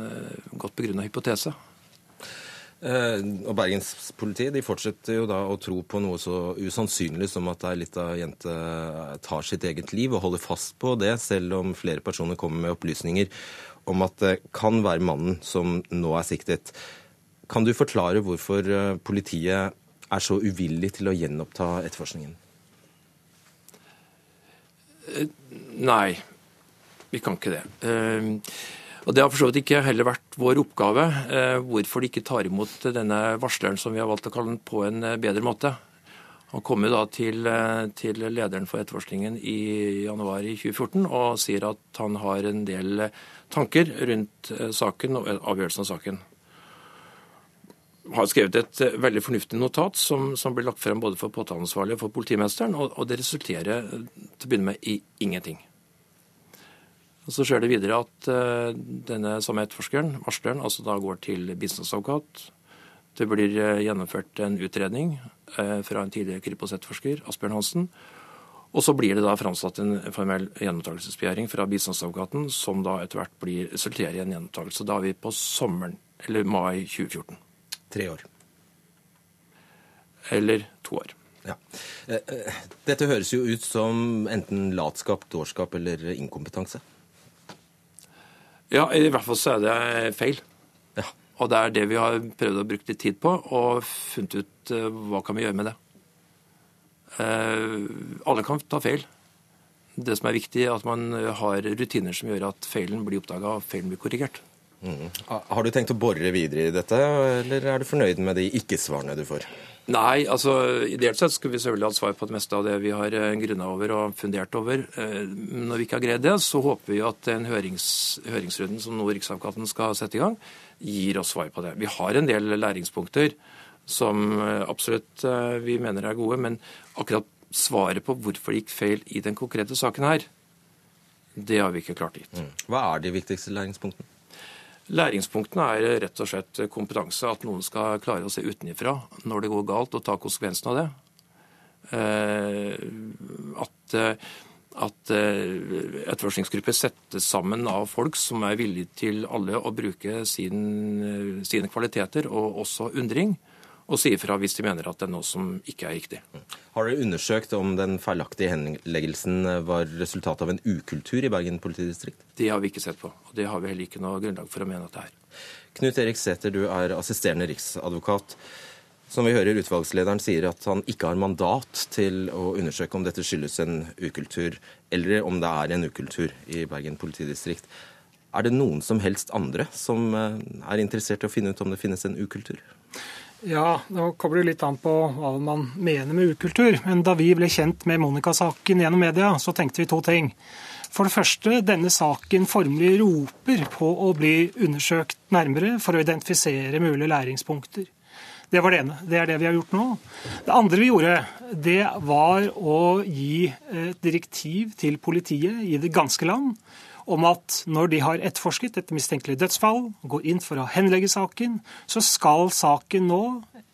godt begrunna hypotese. Eh, og Bergenspolitiet de fortsetter jo da å tro på noe så usannsynlig som at ei lita jente tar sitt eget liv, og holder fast på det, selv om flere personer kommer med opplysninger om at det kan være mannen som nå er siktet. Kan du forklare hvorfor eh, politiet er så uvillig til å gjenoppta etterforskningen? Eh, nei, vi kan ikke det. Og Det har for så vidt ikke heller vært vår oppgave eh, hvorfor de ikke tar imot denne varsleren, som vi har valgt å kalle den, på en eh, bedre måte. Han kommer da til, eh, til, lederen for etterforskningen i januar i 2014 og sier at han har en del tanker rundt saken og avgjørelsen av saken. Har skrevet et veldig fornuftig notat som, som blir lagt frem både for påtaleansvarlig og for politimesteren, og, og det resulterer til å begynne med i ingenting. Og Så skjer det videre at uh, denne samme etterforskeren, varsleren, altså da går til bistandsadvokat. Det blir uh, gjennomført en utredning uh, fra en tidligere Kripos-etterforsker, Asbjørn Hansen. Og så blir det da framsatt en formell gjenopptakelsesbegjæring fra bistandsadvokaten, som da etter hvert blir, resulterer i en gjenopptakelse. Da er vi på sommeren, eller mai 2014. Tre år. Eller to år. Ja. Dette høres jo ut som enten latskap, dårskap eller inkompetanse. Ja, i hvert fall så er det feil. Ja. Og det er det vi har prøvd å bruke litt tid på, og funnet ut uh, hva kan vi gjøre med det. Uh, alle kan ta feil. Det som er viktig, er at man har rutiner som gjør at feilen blir oppdaga og feilen blir korrigert. Mm. Har du tenkt å bore videre i dette, eller er du fornøyd med de ikke-svarene du får? Nei, altså ideelt sett skulle vi selvfølgelig hatt svar på det meste av det vi har eh, grunna over og fundert over. Eh, når vi ikke har greid det, så håper vi at den hørings, høringsrunden som nå Riksadvokaten skal sette i gang, gir oss svar på det. Vi har en del læringspunkter som eh, absolutt vi mener er gode, men akkurat svaret på hvorfor det gikk feil i den konkrete saken her, det har vi ikke klart gitt. Mm. Hva er de viktigste læringspunktene? Læringspunktene er rett og slett kompetanse. At noen skal klare å se utenfra når det går galt, og ta konsekvensen av det. At, at etterforskningsgrupper settes sammen av folk som er villige til alle å bruke sin, sine kvaliteter, og også undring og si ifra hvis de mener at det er noe som ikke er riktig. Har dere undersøkt om den feilaktige henleggelsen var resultatet av en ukultur i Bergen politidistrikt? Det har vi ikke sett på, og det har vi heller ikke noe grunnlag for å mene at det er. Knut Erik Sæther, du er assisterende riksadvokat. Som vi hører utvalgslederen sier at han ikke har mandat til å undersøke om dette skyldes en ukultur, eller om det er en ukultur i Bergen politidistrikt. Er det noen som helst andre som eh, er interessert i å finne ut om det finnes en ukultur? Ja, nå kommer det litt an på hva man mener med ukultur. Men da vi ble kjent med Monica-saken gjennom media, så tenkte vi to ting. For det første, denne saken formelig roper på å bli undersøkt nærmere for å identifisere mulige læringspunkter. Det var det ene. Det er det vi har gjort nå. Det andre vi gjorde, det var å gi et direktiv til politiet i det ganske land om at når de har etterforsket et mistenkelig dødsfall, går inn for å henlegge saken, så skal saken nå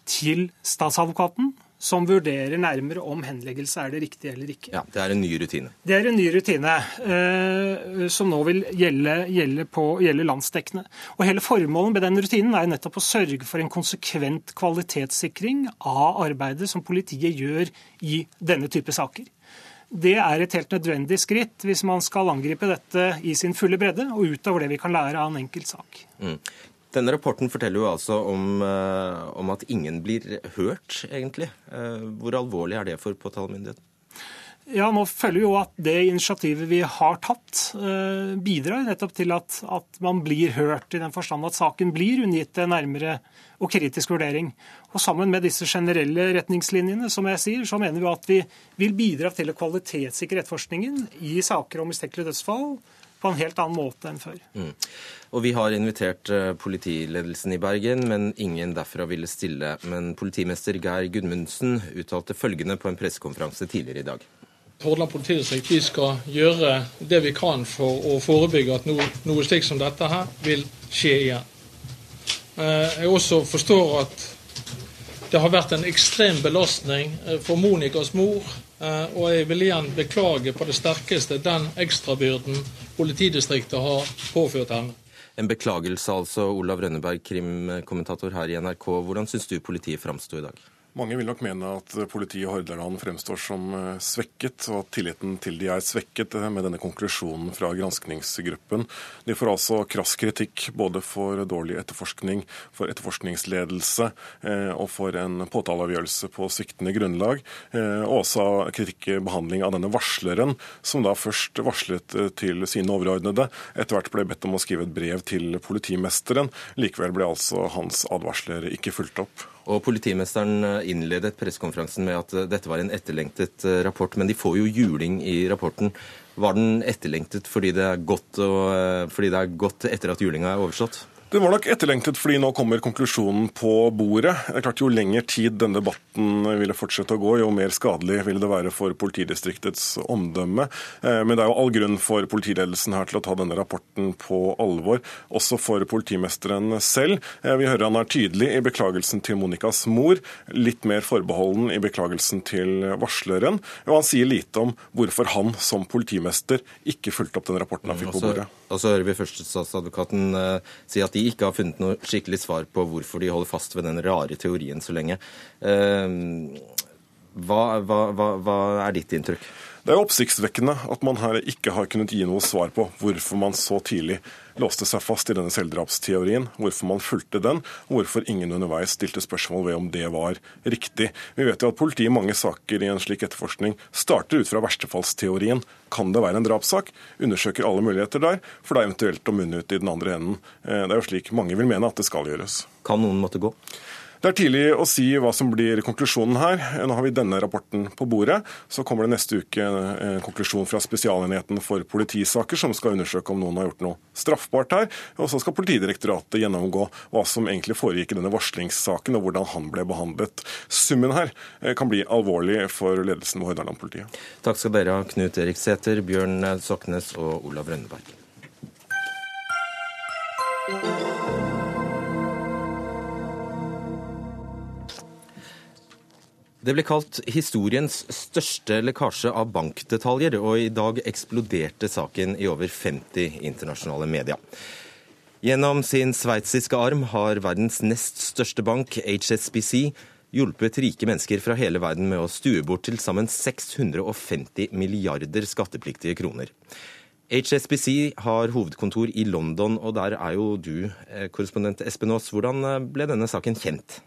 til statsadvokaten, som vurderer nærmere om henleggelse er det riktige eller ikke. Ja, Det er en ny rutine? Det er en ny rutine eh, som nå vil gjelde, gjelde, på, gjelde, landsdekkende. Og Hele formålet med den rutinen er nettopp å sørge for en konsekvent kvalitetssikring av arbeidet som politiet gjør i denne type saker. Det er et helt nødvendig skritt hvis man skal angripe dette i sin fulle bredde, og utover det vi kan lære av en enkelt sak. Mm. Denne rapporten forteller jo altså om, eh, om, at ingen blir hørt, egentlig. Eh, hvor alvorlig er det for påtalemyndigheten? Ja, Nå følger jo at det initiativet vi har tatt, eh, bidrar nettopp til at, at man blir hørt, i den forstand at saken blir unngitt en nærmere og kritisk vurdering. Og Sammen med disse generelle retningslinjene som jeg sier, så mener vi at vi vil bidra til å kvalitetssikre etterforskningen i saker om mistenkelig dødsfall på en helt annen måte enn før. Mm. Og Vi har invitert eh, politiledelsen i Bergen, men ingen derfra ville stille. Men politimester Geir Gudmundsen uttalte følgende på en pressekonferanse tidligere i dag. Hordaland politidistrikt vi skal gjøre det vi kan for å forebygge at noe, noe slikt som dette her vil skje igjen. Eh, jeg også forstår at det har vært en ekstrem belastning eh, for Monikas mor. Eh, og jeg vil igjen beklage på det sterkeste den ekstrabyrden politidistriktet har påført henne. En beklagelse altså, Olav Rønneberg, krimkommentator her i NRK. Hvordan syns du politiet framsto i dag? Mange vil nok mene at politiet i Hordaland fremstår som eh, svekket, og at tilliten til de er svekket eh, med denne konklusjonen fra granskningsgruppen. De får altså krass kritikk både for dårlig etterforskning, for etterforskningsledelse eh, og for en påtaleavgjørelse på sviktende grunnlag. Og også kritikk behandling av denne varsleren, som da først varslet til sine overordnede, etter hvert ble bedt om å skrive et brev til politimesteren. Likevel ble altså hans advarsler ikke fulgt opp. Og Politimesteren eh, innledet pressekonferansen med at eh, dette var en etterlengtet eh, rapport, men de får jo juling i rapporten. Var den etterlengtet fordi det er godt, og, fordi det er godt etter at julinga er overstått? Det var nok etterlengtet, fordi nå kommer konklusjonen på bordet. Det er klart Jo lenger tid denne debatten ville fortsette å gå, jo mer skadelig ville det være for politidistriktets omdømme. Eh, men det er jo all grunn for politiledelsen her til å ta denne rapporten på alvor, også for politimesteren selv. Eh, vi hører han er tydelig i beklagelsen til Monikas mor, litt mer forbeholden i beklagelsen til varsleren. Og han sier lite om hvorfor han som politimester ikke fulgte opp den rapporten han fikk på bordet. Og så hører vi førstestatsadvokaten uh, si at de ikke har funnet noe skikkelig svar på hvorfor de holder fast ved den rare teorien så lenge. Uh, hva, hva, hva, hva er ditt inntrykk? Det er oppsiktsvekkende at man her ikke har kunnet gi noe svar på hvorfor man så tidlig låste seg fast i denne selvdrapsteorien, hvorfor man fulgte den, og hvorfor ingen underveis stilte spørsmål ved om det var riktig. Vi vet jo at politiet i mange saker i en slik etterforskning starter ut fra verstefallsteorien. Kan det være en drapssak? Undersøker alle muligheter der, for da eventuelt å munne ut i den andre enden. Eh, det er jo slik mange vil mene at det skal gjøres. Kan noen måtte gå? Det er tidlig å si hva som blir konklusjonen her. Nå har vi denne rapporten på bordet. Så kommer det neste uke en konklusjon fra Spesialenheten for politisaker, som skal undersøke om noen har gjort noe straffbart her. Og så skal Politidirektoratet gjennomgå hva som egentlig foregikk i denne varslingssaken, og hvordan han ble behandlet. Summen her eh, kan bli alvorlig for ledelsen ved Hordaland-politiet. Takk skal dere ha, Knut Erik Sæther, Bjørn Soknes og Olav Rønneberg. Det ble kalt historiens største lekkasje av bankdetaljer, og i dag eksploderte saken i over 50 internasjonale medier. Gjennom sin sveitsiske arm har verdens nest største bank, HSBC, hjulpet rike mennesker fra hele verden med å stue bort til sammen 650 milliarder skattepliktige kroner. HSBC har hovedkontor i London, og der er jo du eh, korrespondent Espen Aas. Hvordan eh, ble denne saken kjent?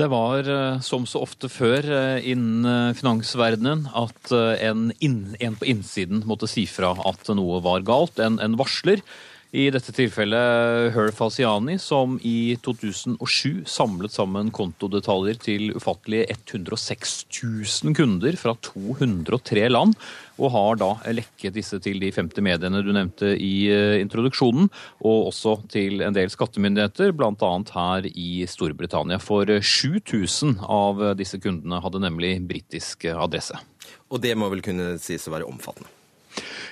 Det var eh, som så ofte før eh, innen eh, finansverdenen at en, inn, en, på innsiden måtte si fra at noe var galt. En, en varsler. I dette tilfellet Herf Asiani, som i 2007 samlet sammen kontodetaljer til ufattelige 106 000 kunder fra 203 land, og har da lekket disse til de 50 mediene du nevnte i eh, introduksjonen, og også til en del skattemyndigheter, bl.a. her i Storbritannia. For 7000 av disse kundene hadde nemlig britisk adresse. Og det må vel kunne sies å være omfattende?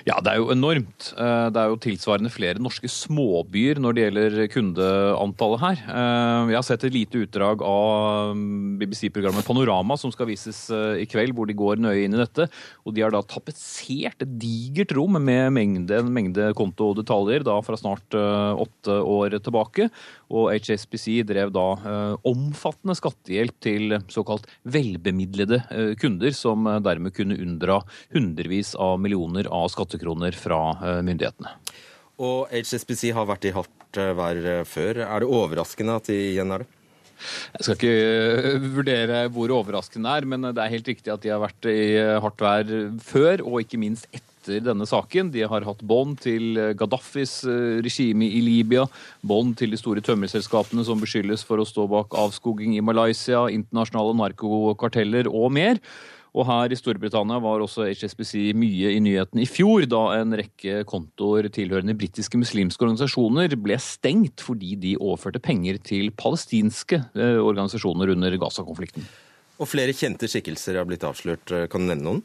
Ja, det er jo enormt. Eh, det er jo tilsvarende flere norske småbyer når det gjelder kundeantallet her. Eh, jeg har sett et lite utdrag av mm, BBC-programmet Panorama som skal vises eh, i kveld, hvor de går nøye inn i dette. Og de har da tapetsert et digert rom med mengde, en mengde kontodetaljer da fra snart åtte år tilbake. Og HSBC drev da omfattende skattehjelp til såkalt velbemidlede kunder, som dermed kunne unndra hundrevis av millioner av skattepenger skattekroner fra eh, myndighetene. Og HSBC har vært i hardt eh, vær eh, før. Er det overraskende at de igjen er det? Jeg skal ikke vurdere hvor overraskende det er, men det er helt riktig at de har vært i hardt vær før, og ikke minst etter denne saken. De har hatt bånd til Gaddafis regime i Libya, bånd til de store tømmerselskapene som beskyldes for å stå bak avskoging i Malaysia, internasjonale narkokarteller og mer. Og her i Storbritannia var også HSBC mye i nyhetene i fjor, da en rekke kontoer tilhørende britiske muslimske organisasjoner ble stengt fordi de overførte penger til palestinske eh, organisasjoner under Gaza-konflikten. Og flere kjente skikkelser har blitt avslørt. Kan du nevne noen?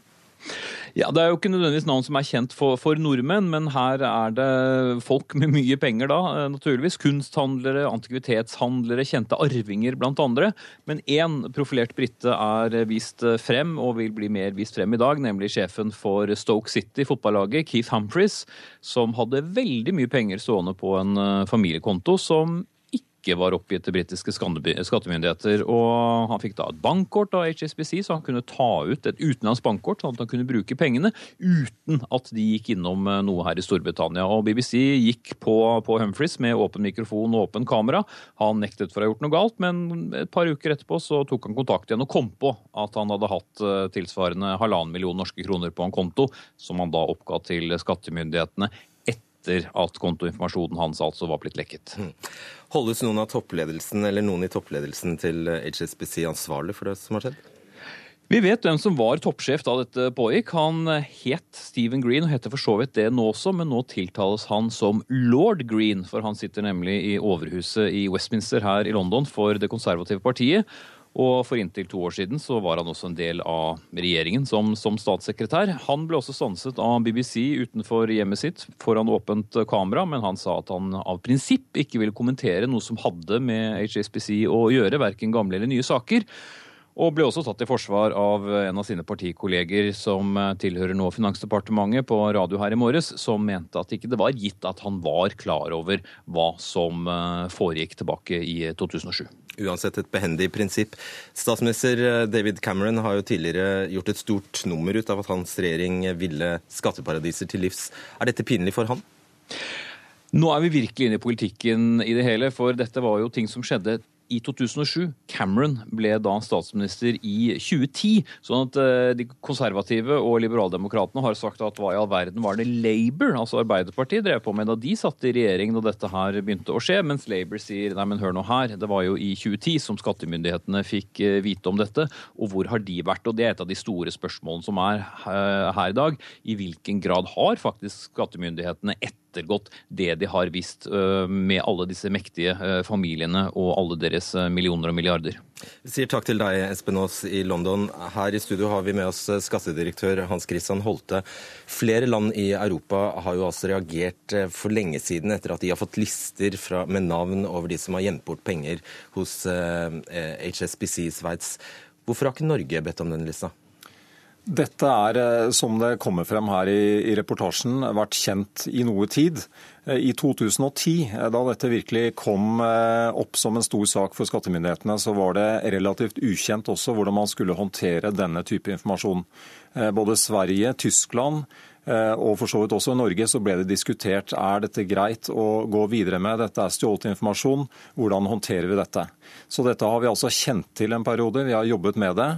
Ja, Det er jo ikke nødvendigvis navn som er kjent for, for, nordmenn, men her er det folk med mye penger, da, eh, naturligvis. Kunsthandlere, antikvitetshandlere, kjente arvinger, blant andre. Men én profilert brite er vist frem, og vil bli mer vist frem i dag, nemlig sjefen for Stoke City, fotballaget, Keith Humphries, som hadde veldig mye penger stående på en eh, familiekonto som ikke var oppgitt til britiske skattemyndigheter. Og han fikk da et bankkort av HSBC, så han kunne ta ut et utenlandsk bankkort, sånn at han kunne bruke pengene uten at de gikk innom eh, noe her i Storbritannia. Og BBC gikk på, på Humphries med åpen mikrofon og åpen kamera. Han nektet for å ha gjort noe galt, men et par uker etterpå så tok han kontakt igjen og kom på at han hadde hatt eh, tilsvarende halvannen million norske kroner på en konto, som han da oppga til skattemyndighetene etter at kontoinformasjonen hans altså var blitt lekket. Hmm. Holdes noen av toppledelsen eller noen i toppledelsen til HSBC ansvarlig for det som har skjedd? Vi vet hvem som var toppsjef da dette pågikk. Han het Stephen Green og heter for så vidt det nå også, men nå tiltales han som lord Green, for han sitter nemlig i overhuset i Westminster her i London for Det konservative partiet. Og for inntil to år siden så var han også en del av regjeringen som, som statssekretær. Han ble også stanset av BBC utenfor hjemmet sitt foran åpent kamera, men han sa at han av prinsipp ikke ville kommentere noe som hadde med HSBC å gjøre, verken gamle eller nye saker. Og ble også tatt i forsvar av en av sine partikolleger som tilhører nå Finansdepartementet på radio her i morges, som mente at ikke det var gitt at han var klar over hva som eh, foregikk tilbake i 2007. Uansett et behendig prinsipp. Statsminister eh, David Cameron har jo tidligere gjort et stort nummer ut av at hans regjering ville skatteparadiser til livs. Er dette pinlig for han? Nå er vi virkelig inne i politikken i det hele, for dette var jo ting som skjedde i 2007. Cameron ble da statsminister i 2010. sånn at eh, de konservative og liberaldemokratene har sagt at hva i all verden var det Labour, altså Arbeiderpartiet, drev på med da de satt i regjering da dette her begynte å skje, mens Labour sier nei, men hør nå her, det var jo i 2010 som skattemyndighetene fikk eh, vite om dette, og hvor har de vært? Og det er et av de store spørsmålene som er eh, her i dag. I hvilken grad har faktisk skattemyndighetene etter ettergått det de har visst med alle disse mektige familiene og alle deres millioner og milliarder. Vi sier takk til deg, Espen Aas i London. Her i studio har vi med oss skattedirektør Hans Christian Holte. Flere land i Europa har jo altså reagert for lenge siden etter at de har fått lister fra, med navn over de som har gjemt bort penger hos eh, HSBC i Sveits. Hvorfor har ikke Norge bedt om den lista? Dette er, eh, som det kommer frem her i, reportasjen, vært kjent i noe tid. Eh, I 2010, eh, da dette virkelig kom opp som en stor sak for skattemyndighetene, så var det relativt ukjent også hvordan man skulle håndtere denne type informasjon. Både Sverige, Tyskland, og for så vidt også i Norge så ble det diskutert er dette greit å gå videre med. Dette er stjålet informasjon. Hvordan håndterer vi dette? Så dette har vi altså kjent til en periode. Vi har jobbet med det.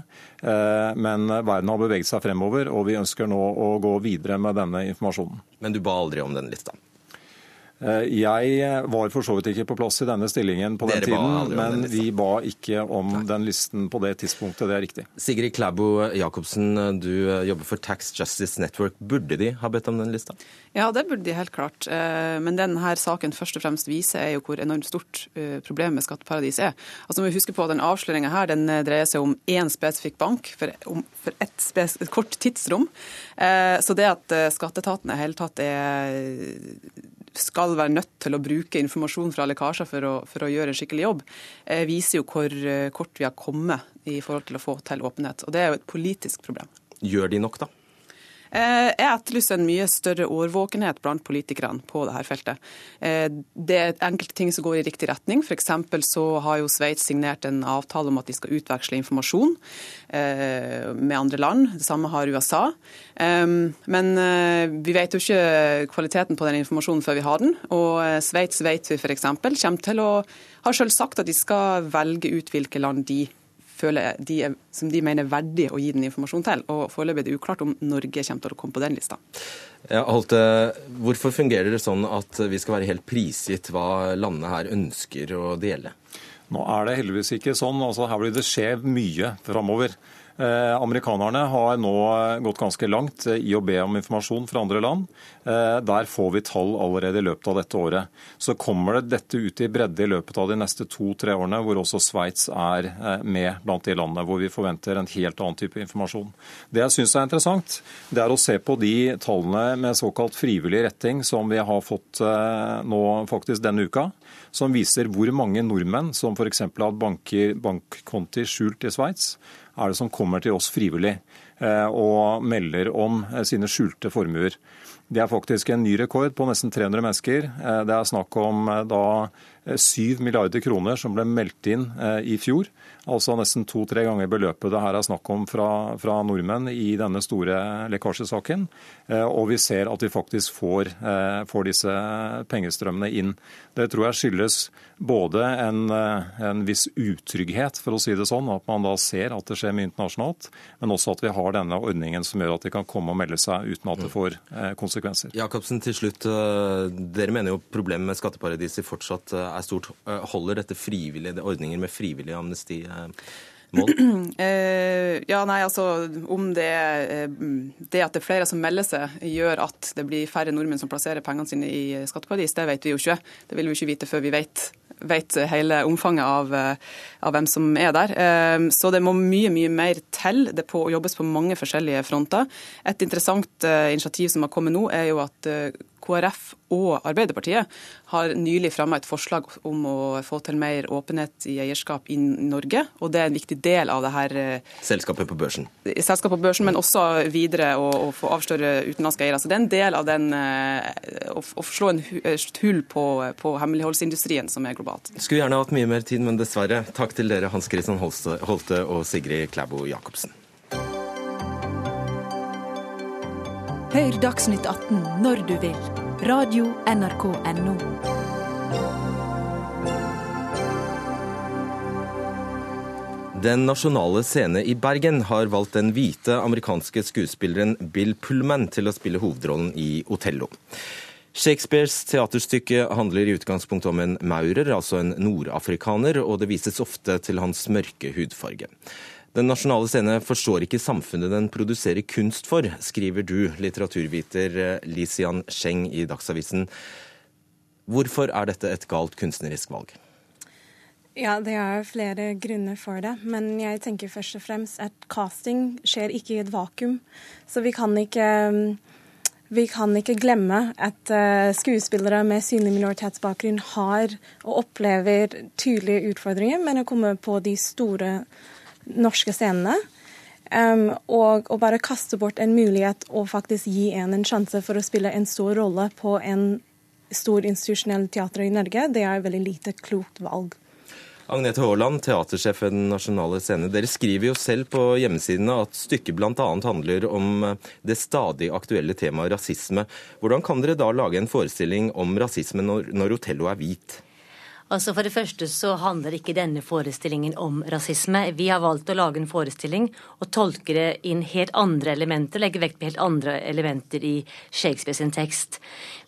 Eh, men verden har beveget seg fremover, og vi ønsker nå å gå videre med denne informasjonen. Men du ba aldri om den lista? Eh, jeg var for så vidt ikke på plass i denne stillingen på den tiden, men vi ba ikke om den listen på det tidspunktet. Det er riktig. Sigrid Klæbo Jacobsen, du jobber for Tax Justice Network. Burde de ha bedt om den lista? Ja, det burde de helt klart. Eh, men denne saken først og fremst viser er jo hvor enormt stort eh, problemet med skatteparadis er. Altså må vi huske på at den Avsløringa her den dreier seg om én spesifikk bank for, for et, spes, et, kort tidsrom. Så det at skatteetaten i hele tatt er skal være nødt til å bruke informasjon fra lekkasjer for å, for å gjøre en skikkelig jobb, eh, viser jo hvor eh, kort vi har kommet i forhold til å få til åpenhet. Og det er jo et politisk problem. Gjør de nok, da? Eh, jeg etterlyser en mye større årvåkenhet blant politikerne på dette feltet. Eh, det er enkelte ting som går i riktig retning. F.eks. så har jo Sveits signert en avtale om at de skal utveksle informasjon eh, med andre land. Det samme har USA. Men vi vet jo ikke kvaliteten på den informasjonen før vi har den. Og Sveits vet vi f.eks. kommer til å har selv sagt at de skal velge ut hvilke land de føler de er, som de mener er verdig å gi den informasjonen til. Og Foreløpig er det uklart om Norge kommer til å komme på den lista. Ja, Holte, hvorfor fungerer det sånn at vi skal være helt prisgitt hva landene her ønsker å dele? Nå er det heldigvis ikke sånn. Altså, her blir det skje mye framover. Eh, amerikanerne har nå gått ganske langt i å be om informasjon fra andre land. Eh, der får vi tall allerede i løpet av dette året. Så kommer det dette ut i bredde i løpet av de neste to-tre årene, hvor også Sveits er eh, med blant de landene hvor vi forventer en helt annen type informasjon. Det jeg syns er interessant, det er å se på de tallene med såkalt frivillig retting som vi har fått nå faktisk denne uka som viser hvor mange nordmenn som f.eks. har bankkonti skjult i Sveits, er det som kommer til oss frivillig eh, og melder om eh, sine skjulte formuer. Det er faktisk en ny rekord på nesten 300 mennesker. Eh, det er snakk om da 7 milliarder kroner som ble meldt inn i fjor. Altså nesten to-tre ganger beløpet det her er snakk om fra, fra, nordmenn i denne store lekkasjesaken. Og vi ser at vi faktisk får, får disse pengestrømmene inn. Det tror jeg skyldes både en, eh, en, viss utrygghet, for å si det sånn, at man da ser at det skjer mye internasjonalt, men også at vi har denne ordningen som gjør at de kan komme og melde seg uten at det får eh, konsekvenser. Jakobsen, til slutt. Eh, dere mener jo problemet med skatteparadiser fortsatt er stort. Holder dette frivillige, ordninger med frivillig amnesti? Mål? ja, nei, altså Om det, det, at det er flere som melder seg, gjør at det blir færre nordmenn som plasserer pengene sine i skatteparadis, det vet vi jo ikke. Det vil vi ikke vite før vi vet vet hele omfanget av, eh, av, hvem som er der. Eh, så det må mye mye mer til. Det på, jobbes på mange forskjellige fronter. Et interessant eh, initiativ som har kommet nå, er jo at KrF og Arbeiderpartiet har nylig fremma et forslag om å få til mer åpenhet i eierskap i Norge. Og det er en viktig del av det her Selskapet på børsen? Selskapet på børsen, men også videre å, å få avsløre utenlandske eiere. Så det er en del av den å, å slå en hull på, på hemmeligholdsindustrien som er globalt. Skulle gjerne hatt mye mer tid, men dessverre. Takk til dere, Hans Christian Holte og Sigrid Klæbo Jacobsen. Hør Dagsnytt 18 når du vil. Radio NRK Radio.nrk.no. Den nasjonale scene i Bergen har valgt den hvite amerikanske skuespilleren Bill Pullman til å spille hovedrollen i Otello. Shakespeares teaterstykke handler i utgangspunktet om en maurer, altså en nordafrikaner, og det vises ofte til hans mørke hudfarge. Den nasjonale scene forstår ikke samfunnet den produserer kunst for, skriver du, litteraturviter eh, Lisian Scheng i Dagsavisen. Hvorfor er dette et galt kunstnerisk valg? Ja, Det er flere grunner for det. Men jeg tenker først og fremst at casting skjer ikke i et vakuum. Så vi kan ikke, vi kan ikke glemme at uh, skuespillere med synlig minoritetsbakgrunn har og opplever tydelige utfordringer med å komme på de store norske scenene. Um, og å bare kaste bort en mulighet og faktisk gi en en sjanse for å spille en stor rolle på en stor institusjonell teater i Norge, det er et veldig lite klokt valg. Agnete Haaland, teatersjef ved Den nasjonale scene. Dere skriver jo selv på hjemmesidene at stykket bl.a. handler om det stadig aktuelle temaet rasisme. Hvordan kan dere da lage en forestilling om rasisme når, når Otello er hvit? Altså For det første så handler ikke denne forestillingen om rasisme. Vi har valgt å lage en forestilling og tolke det inn helt andre elementer, legge vekt på helt andre elementer i Shakespeare sin tekst.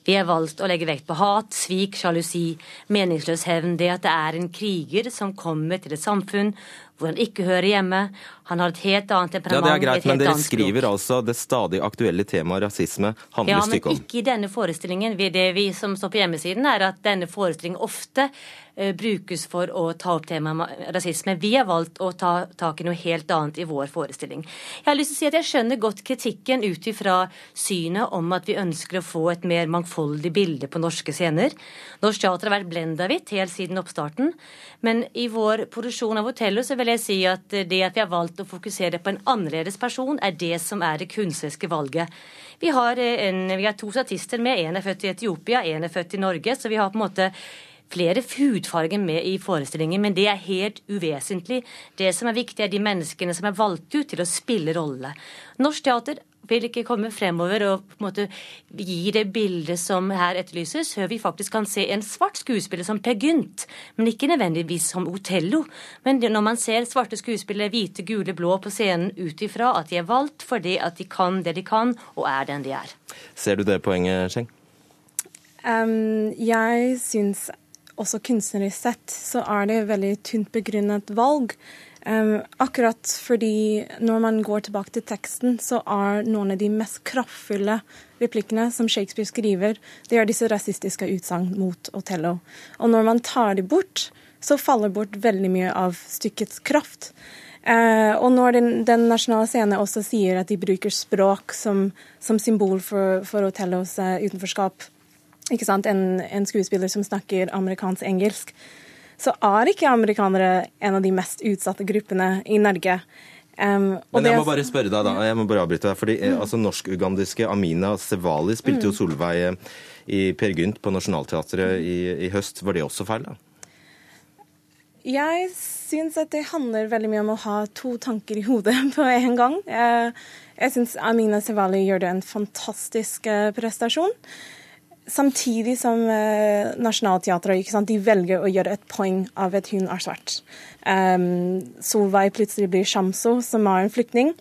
Vi har valgt å legge vekt på hat, svik, sjalusi, meningsløs hevn, det at det er en kriger som kommer til et samfunn hvor han ikke hører hjemme. Han har et helt annet temperament. Ja, det er greit, Men dere skriver altså det stadig aktuelle temaet rasisme handler ja, stykket om. Ja, men ikke i denne forestillingen. Det vi som står på hjemmesiden, er at denne forestillingen ofte uh, brukes for å ta opp temaet rasisme. Vi har valgt å ta tak i noe helt annet i vår forestilling. Jeg har lyst til å si at jeg skjønner godt kritikken ut ifra synet om at vi ønsker å få et mer mangfoldig bilde på norske scener. Norsk teater har vært blenda hvitt helt siden oppstarten. Men i vår produksjon av Hotellet så vil jeg si at det at vi har valgt å fokusere på en annerledes person, er det som er det kunstneriske valget. Vi har, en, vi har to statister med. En er født i Etiopia, en er født i Norge. Så vi har på en måte flere hudfarger med i forestillingen, men det er helt uvesentlig. Det som er viktig, er de menneskene som er valgt ut til å spille rollene. Norsk teater vil ikke komme fremover og på en måte gi det bildet som her etterlyses, før vi faktisk kan se en svart skuespiller som Per Gynt, men ikke nødvendigvis som Otello. Men når man ser svarte skuespillere, hvite, gule, blå på scenen ut ifra at de er valgt fordi at de kan det de kan, og er den de er. Ser du det poenget, Scheng? Um, jeg syns også kunstnerisk sett så er det veldig tynt begrunnet valg. Um, akkurat fordi når man går tilbake til teksten, så er noen av de mest kraftfulle replikkene som Shakespeare skriver, det er disse rasistiske utsagn mot Othello. Og når man tar de bort, så faller bort veldig mye av stykkets kraft. Uh, og når den, den, nasjonale scenen også sier at de bruker språk som, som symbol for, for Othellos uh, utenforskap, ikke sant? En, en skuespiller som snakker amerikansk-engelsk, så er ikke amerikanere en av de mest utsatte gruppene i Norge. Um, Men jeg må bare spørre deg da, jeg må bare avbryte deg, fordi mm. altså, Norsk-ugandiske Amina Sevali spilte jo mm. Solveig eh, i Per Gynt på Nationaltheatret i, i, høst. Var det også feil, da? Jeg syns at det handler veldig mye om å ha to tanker i hodet på en gang. Jeg, jeg syns Amina Sevali gjør det en fantastisk eh, prestasjon. Samtidig som uh, Nationaltheatret de velger å gjøre et poeng av at hun er svart. Um, Solveig plutselig blir Shamso, som er en flyktning.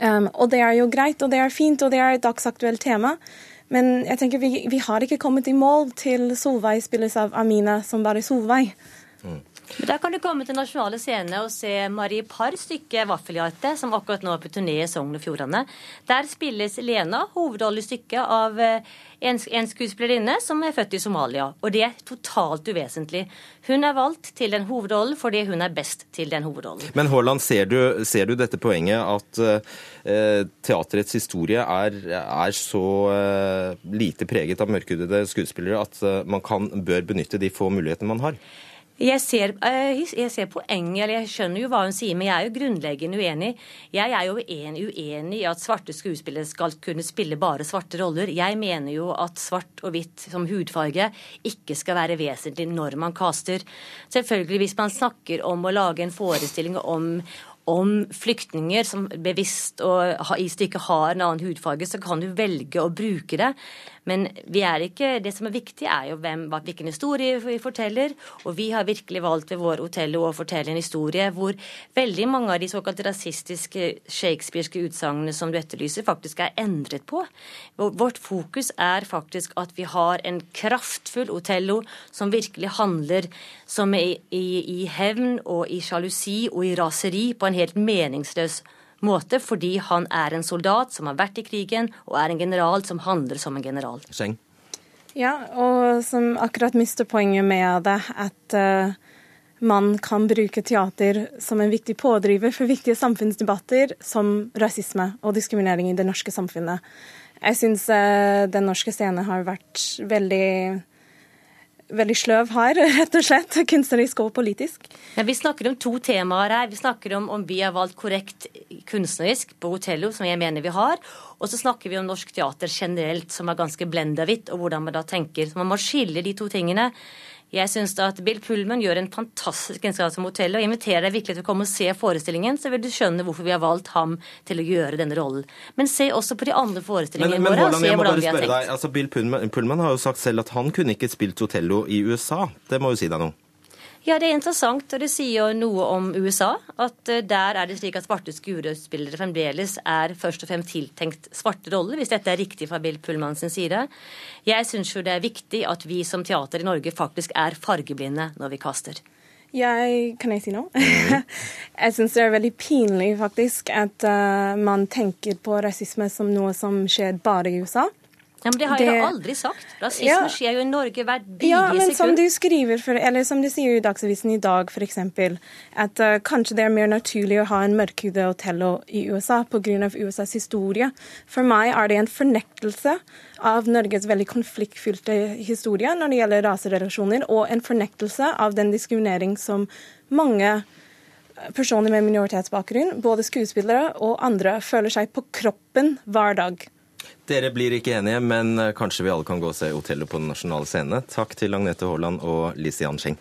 Um, og det er jo greit, og det er fint, og det er et dagsaktuelt tema. Men jeg tenker vi, vi har ikke kommet i mål til Solveig spilles av Amina som bare Solveig. Mm. Men Da kan du komme til Nasjonale Scene og se Marie Parr stykke 'Vaffelhjerte', som akkurat nå er på turné i Sogn og Fjordane. Der spilles Lena, hovedrolle i stykket, av eh, en, en skuespillerinne som er født i Somalia. Og det er totalt uvesentlig. Hun er valgt til den hovedrollen fordi hun er best til den hovedrollen. Men Haaland, ser du, ser du dette poenget at uh, teaterets historie er, er så uh, lite preget av mørkhudede skuespillere at uh, man kan, bør benytte de få mulighetene man har? Jeg ser, eh, jeg ser, poenget, eller jeg skjønner jo hva hun sier, men jeg er jo grunnleggende uenig. Jeg er jo uenig, i at svarte skuespillere skal kunne spille bare svarte roller. Jeg mener jo at svart og hvitt som hudfarge ikke skal være vesentlig når man caster. Selvfølgelig hvis man snakker om å lage en forestilling om om flyktninger som bevisst og i stykket har en annen hudfarge, så kan du velge å bruke det. Men ikke, det som er viktig, er jo hvem, hvilken historie vi forteller. Og vi har virkelig valgt ved vår Otello å fortelle en historie hvor veldig mange av de såkalt rasistiske shakespearske utsagnene som du etterlyser, faktisk er endret på. Vårt fokus er faktisk at vi har en kraftfull Otello som virkelig handler som i, i, i hevn og i sjalusi og i raseri på en helt meningsløs måte, fordi han er en soldat som har vært i krigen, og er en general som handler som en general. Seng. Ja, og som akkurat mister poenget med det, at uh, man kan bruke teater som en viktig pådriver for viktige samfunnsdebatter som rasisme og diskriminering i det norske samfunnet. Jeg syns uh, den norske scenen har vært veldig veldig sløv her, rett og slett. Kunstnerisk og politisk. Men vi snakker om to temaer her. Vi snakker om om vi har valgt korrekt kunstnerisk på Hotello, som jeg mener vi har. Og så snakker vi om norsk teater generelt, som er ganske blenda hvitt, og hvordan man da tenker. Så man må skille de to tingene. Jeg syns at Bill Pullman gjør en fantastisk innsats som hotell, og inviterer deg virkelig til å komme og se forestillingen, så vil du skjønne hvorfor vi har valgt ham til å gjøre denne rollen. Men se også på de andre forestillingene men, men, våre. og se hvordan vi har tenkt. deg, altså Bill Pullman, Pullman har jo sagt selv at han kunne ikke spilt Otello i USA. Det må jo si deg noe? Ja, det er interessant, og det sier jo noe om USA. At eh, der er det slik at svarte skuespillere fremdeles er først og fremst tiltenkt svarte roller, hvis dette er riktig fra Bill Pullman sin side. Jeg syns jo det er viktig at vi som teater i Norge faktisk er fargeblinde når vi kaster. Jeg, kan jeg si noe? jeg syns det er veldig pinlig faktisk at uh, man tenker på rasisme som noe som skjer bare i USA. Ja, men Det har jeg Det- jo aldri sagt. Rasisme Ja. skjer jo i Norge hver bidige Ja, men som du skriver, for, eller som du sier i Dagsavisen i dag f.eks., at uh, kanskje det er mer naturlig å ha en mørkhudet Otello i USA pga. USAs historie. For meg er det en fornektelse av Norges veldig konfliktfylte historie når det gjelder raserelasjoner, og en fornektelse av den diskriminering som mange personer med minoritetsbakgrunn, både skuespillere og andre, føler seg på kroppen hver dag. Dere blir ikke enige, men eh, kanskje vi alle kan gå og se hotellet på den nasjonale scene. Takk til Agnete Haaland og Lisian Scheng.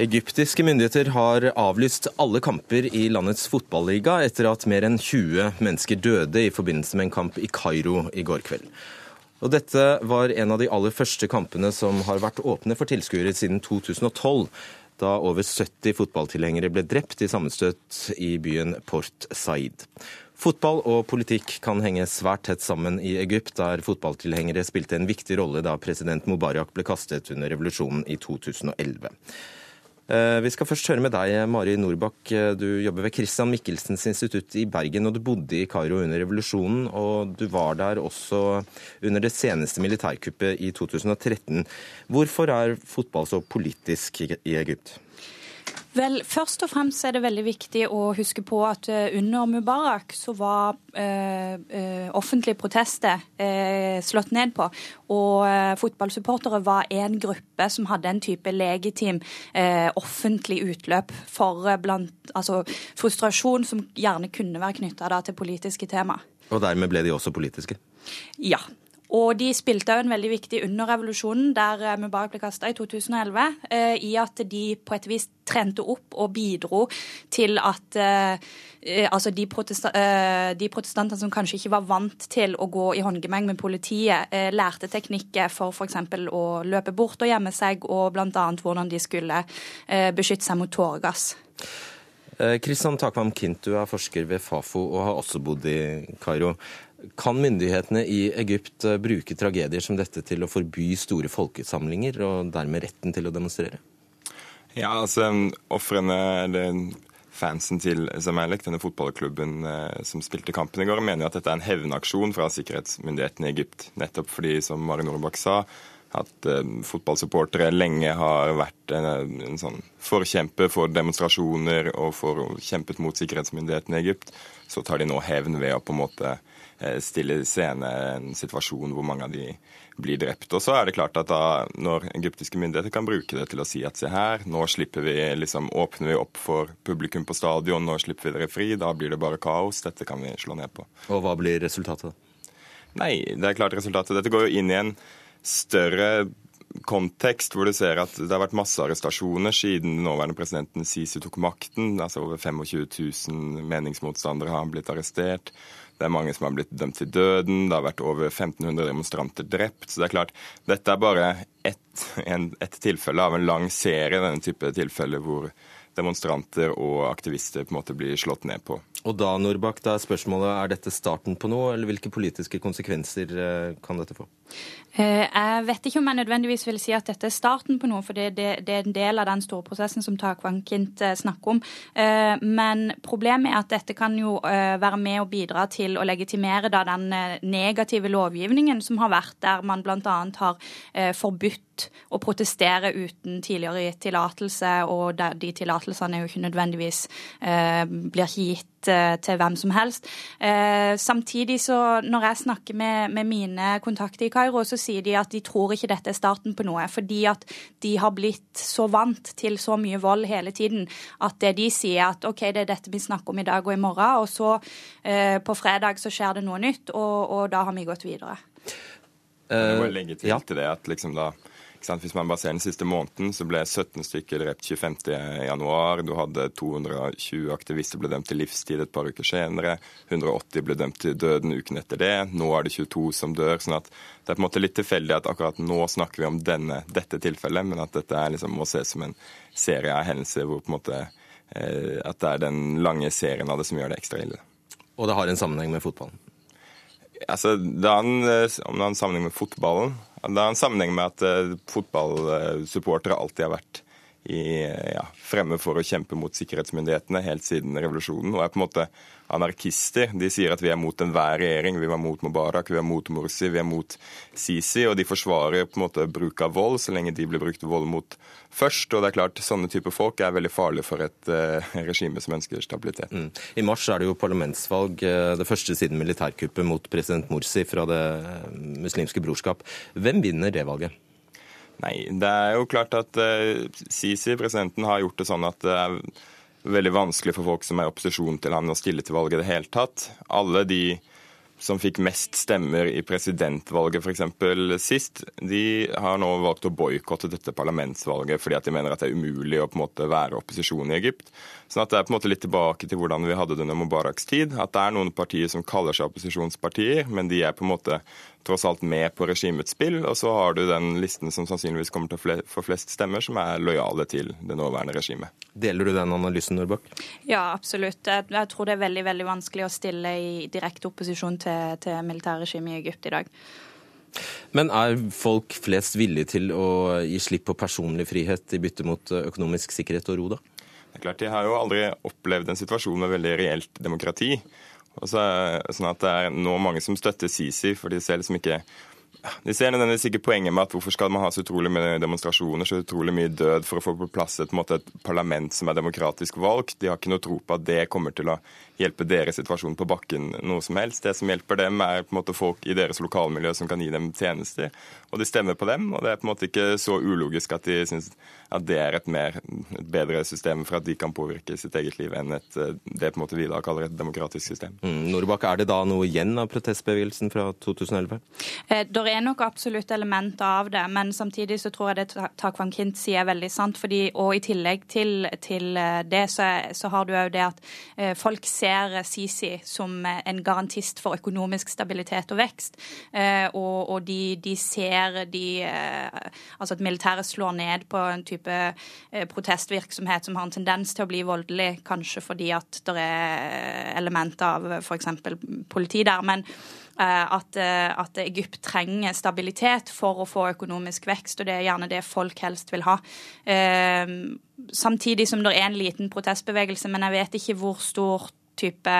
Egyptiske myndigheter har avlyst alle kamper i landets fotballiga etter at mer enn 20 mennesker døde i forbindelse med en kamp i Kairo i går kveld. Og dette var en av de aller første kampene som har vært åpne for tilskuere siden 2012, da over 70 fotballtilhengere ble drept i sammenstøt i byen Port Said. Fotball og politikk kan henge svært tett sammen i Egypt, der fotballtilhengere spilte en viktig rolle da president Mubarak ble kastet under revolusjonen i 2011. Eh, Vi skal først høre med deg, Mari Nordbakk. Eh, Du jobber ved Christian Michelsens institutt i Bergen, og du bodde i Kairo under revolusjonen. Og du var der også under det seneste militærkuppet i 2013. Hvorfor er fotball så politisk i i Egypt? Vel, Først og fremst er det veldig viktig å huske på at eh, under Mubarak så var eh, eh, offentlige protester eh, slått ned på. Og eh, fotballsupportere var en gruppe som hadde en type legitim eh, offentlig utløp for blant, altså, frustrasjon som gjerne kunne være knytta til politiske tema. Og dermed ble de også politiske. Ja. Og de spilte òg en veldig viktig under revolusjonen, der eh, Mubarak ble kasta i 2011, eh, i at de på et vis trente opp og bidro til at eh, altså de, protesta protestantene som kanskje ikke var vant til å gå i håndgemeng med politiet, lærte teknikker for f.eks. å løpe bort og gjemme seg, og bl.a. hvordan de skulle beskytte seg mot tåregass. Kristian Takvam Kint, du er forsker ved Fafo og har også bodd i Kairo. Kan myndighetene i Egypt eh, bruke tragedier som dette til å forby store folkesamlinger, og dermed retten til å demonstrere? Ja, altså ofrene eller fansen til Zamalek, denne fotballklubben eh, som spilte kampen i går, mener jo at dette er en hevnaksjon fra sikkerhetsmyndighetene i Egypt. Nettopp fordi, som Mari Norbakk sa, at eh, fotballsupportere lenge har vært en, en sånn forkjemper for demonstrasjoner og for kjempet mot sikkerhetsmyndighetene i Egypt. Så tar de nå hevn ved å på en måte stille i scene en situasjon hvor mange av de blir drept. Og så er det klart at da, når egyptiske myndigheter kan bruke det til å si at se her, nå slipper vi, liksom, åpner vi opp for publikum på stadion, nå slipper vi dere fri, da blir det bare kaos, dette kan vi slå ned på. Og hva blir resultatet? Nei, det er klart resultatet. Dette går jo inn i en større kontekst hvor du ser at det har vært masse arrestasjoner siden den nåværende presidenten Sisi tok makten. Altså Over 25 000 meningsmotstandere har blitt arrestert. Det er mange som har blitt dømt til døden. Det har vært over 1500 demonstranter drept. Så det er klart, dette er bare ett, et tilfelle av en lang serie denne type tilfeller hvor demonstranter og aktivister på en måte blir slått ned på. Og da, Norbak, da er spørsmålet er dette starten på noe, eller hvilke politiske konsekvenser eh, kan dette få? Eh, jeg vet ikke om jeg nødvendigvis vil si at dette er starten på noe, for det, det, det er en del av den store prosessen som Takvankint Kint eh, snakker om. Men problemet er at dette kan jo være med å bidra til å legitimere da den negative lovgivningen som har vært, der man bl.a. har forbudt å protestere uten tidligere gitt tillatelse, og de tillatelsene jo ikke nødvendigvis blir ikke gitt til hvem som helst. Samtidig så, når jeg snakker med, med mine kontakter i Kairo, så sier de at de tror ikke dette er starten på noe. Fordi at de har blitt så vant til så mye vold hele tiden at det de sier at OK, det er dette vi snakker om i dag og i morgen, og så eh, på fredag så skjer det noe nytt, og, og da har vi gått videre. Jeg må legge til, til det at liksom da hvis man bare ser den siste måneden, så ble 17 stykker drept 25.1. Du hadde 220 aktivister ble dømt til livstid et par uker senere. 180 ble dømt til døden uken etter det. Nå er det 22 som dør. sånn at det er på en måte litt tilfeldig at akkurat nå snakker vi om denne, dette tilfellet, men at dette liksom, må ses som en serie av hendelser hvor på en måte eh, at det er den lange serien av det som gjør det ekstra ille. Og det har en sammenheng med fotballen? Altså, det har en, eh, Om det har en sammenheng med fotballen det har en sammenheng med at uh, fotballsupportere alltid har vært i, ja, fremme for å kjempe mot sikkerhetsmyndighetene helt siden revolusjonen. Og er på en måte anarkister. De sier at vi er mot enhver regjering. Vi var mot Mubarak, vi er mot Morsi, vi er mot Sisi. Og de forsvarer på en måte bruk av vold så lenge de blir brukt vold mot først. Og det er klart, sånne typer folk er veldig farlige for et uh, regime som ønsker stabilitet. Mm. I mars er det jo parlamentsvalg, eh, det første siden militærkuppet mot president Morsi fra Det muslimske brorskap. Hvem vinner det valget? Nei, det er jo klart at uh, Sisi, presidenten, har gjort det sånn at det er veldig vanskelig for folk som er i opposisjon til ham å stille til valget i det hele tatt. Alle de som fikk mest stemmer i presidentvalget f.eks. sist, de har nå valgt å boikotte dette parlamentsvalget fordi at de mener at det er umulig å på en måte være opposisjon i Egypt. Sånn at Det er på en måte litt tilbake til hvordan vi hadde det under Mubaraks tid. At det er noen partier som kaller seg opposisjonspartier, men de er på en måte tross alt med på regimets spill. Og så har du den listen som sannsynligvis kommer til å få flest stemmer, som er lojale til det nåværende regimet. Deler du den analysen, Nordbakk? Ja, absolutt. Jeg tror det er veldig veldig vanskelig å stille i direkte opposisjon til, til militærregimet i Egypt i dag. Men er folk flest villige til å gi slipp på personlig frihet i bytte mot økonomisk sikkerhet og ro, da? Det er klart, De har jo aldri opplevd en situasjon med veldig reelt demokrati. Og så, sånn at Det er nå mange som støtter Sisi, for de ser liksom ikke de ser nødvendigvis ikke poenget med at hvorfor skal man ha så utrolig mye demonstrasjoner, så utrolig mye død for å få på plass et, måte, et parlament som er demokratisk valgt. De har ikke noe tro på at det kommer til å hjelpe deres situasjon på bakken noe som helst. Det som hjelper dem, er på en måte folk i deres lokalmiljø som kan gi dem tjenester. Og de stemmer på dem, og det er på en måte ikke så ulogisk at de syns at det er et, mer, et bedre system for at de kan påvirke sitt eget liv, enn et, det på en måte vi da kaller et demokratisk system. Mm, Norbakk, er det da noe igjen av protestbevegelsen fra 2011? Eh, er nok absolutt elementer av det, men samtidig så tror jeg det Takvam Kint sier er veldig sant. fordi, Og i tillegg til, til eh, det, så, så, har du òg det at eh, folk ser Sisi som en garantist for økonomisk stabilitet og vekst. Eh, og, og de, de, ser de, eh, altså at militæret slår ned på en type eh, protestvirksomhet som har en tendens til å bli voldelig, kanskje fordi at det er elementer av f.eks. politi der. men eh, at, eh, at, Egypt trenger stabilitet for å få økonomisk vekst, og det er gjerne det folk helst vil ha. Samtidig som det er en liten protestbevegelse, men jeg vet ikke hvor stor type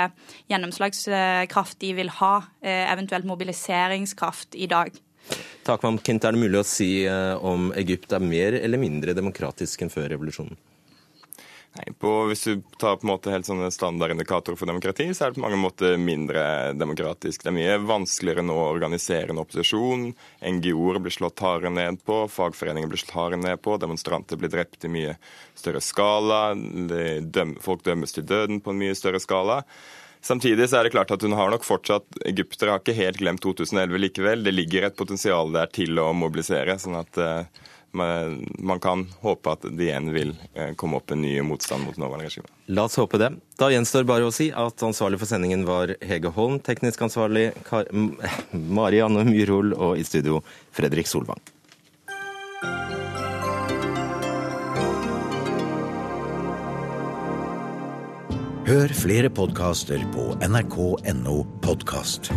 gjennomslagskraft de vil ha, eventuelt mobiliseringskraft, i dag. Takvam Kent, er det mulig å si eh, om Egypt er mer eller mindre demokratisk enn før revolusjonen? Nei, på, Hvis du tar på en måte helt sånne standardindikatorer for demokrati, så er det på mange måter mindre demokratisk. Det er mye vanskeligere nå å organisere en opposisjon. NGO-er blir slått hardere ned på, fagforeninger blir slått hardere ned på, demonstranter blir drept i mye større skala, døm, folk dømmes til døden på en mye større skala. Samtidig så er det klart at hun har nok fortsatt Egyptere har ikke helt glemt 2011 likevel. Det ligger et potensial der til å mobilisere. sånn at uh, man kan håpe at det igjen vil uh, komme opp en ny motstand mot nåværende regime. La oss håpe det. Da gjenstår bare å si at ansvarlig for sendingen var Hege Holm, teknisk ansvarlig Kar Marianne Myrhol og i studio Fredrik Solvang. Hør flere podkaster på nrk.no podkast.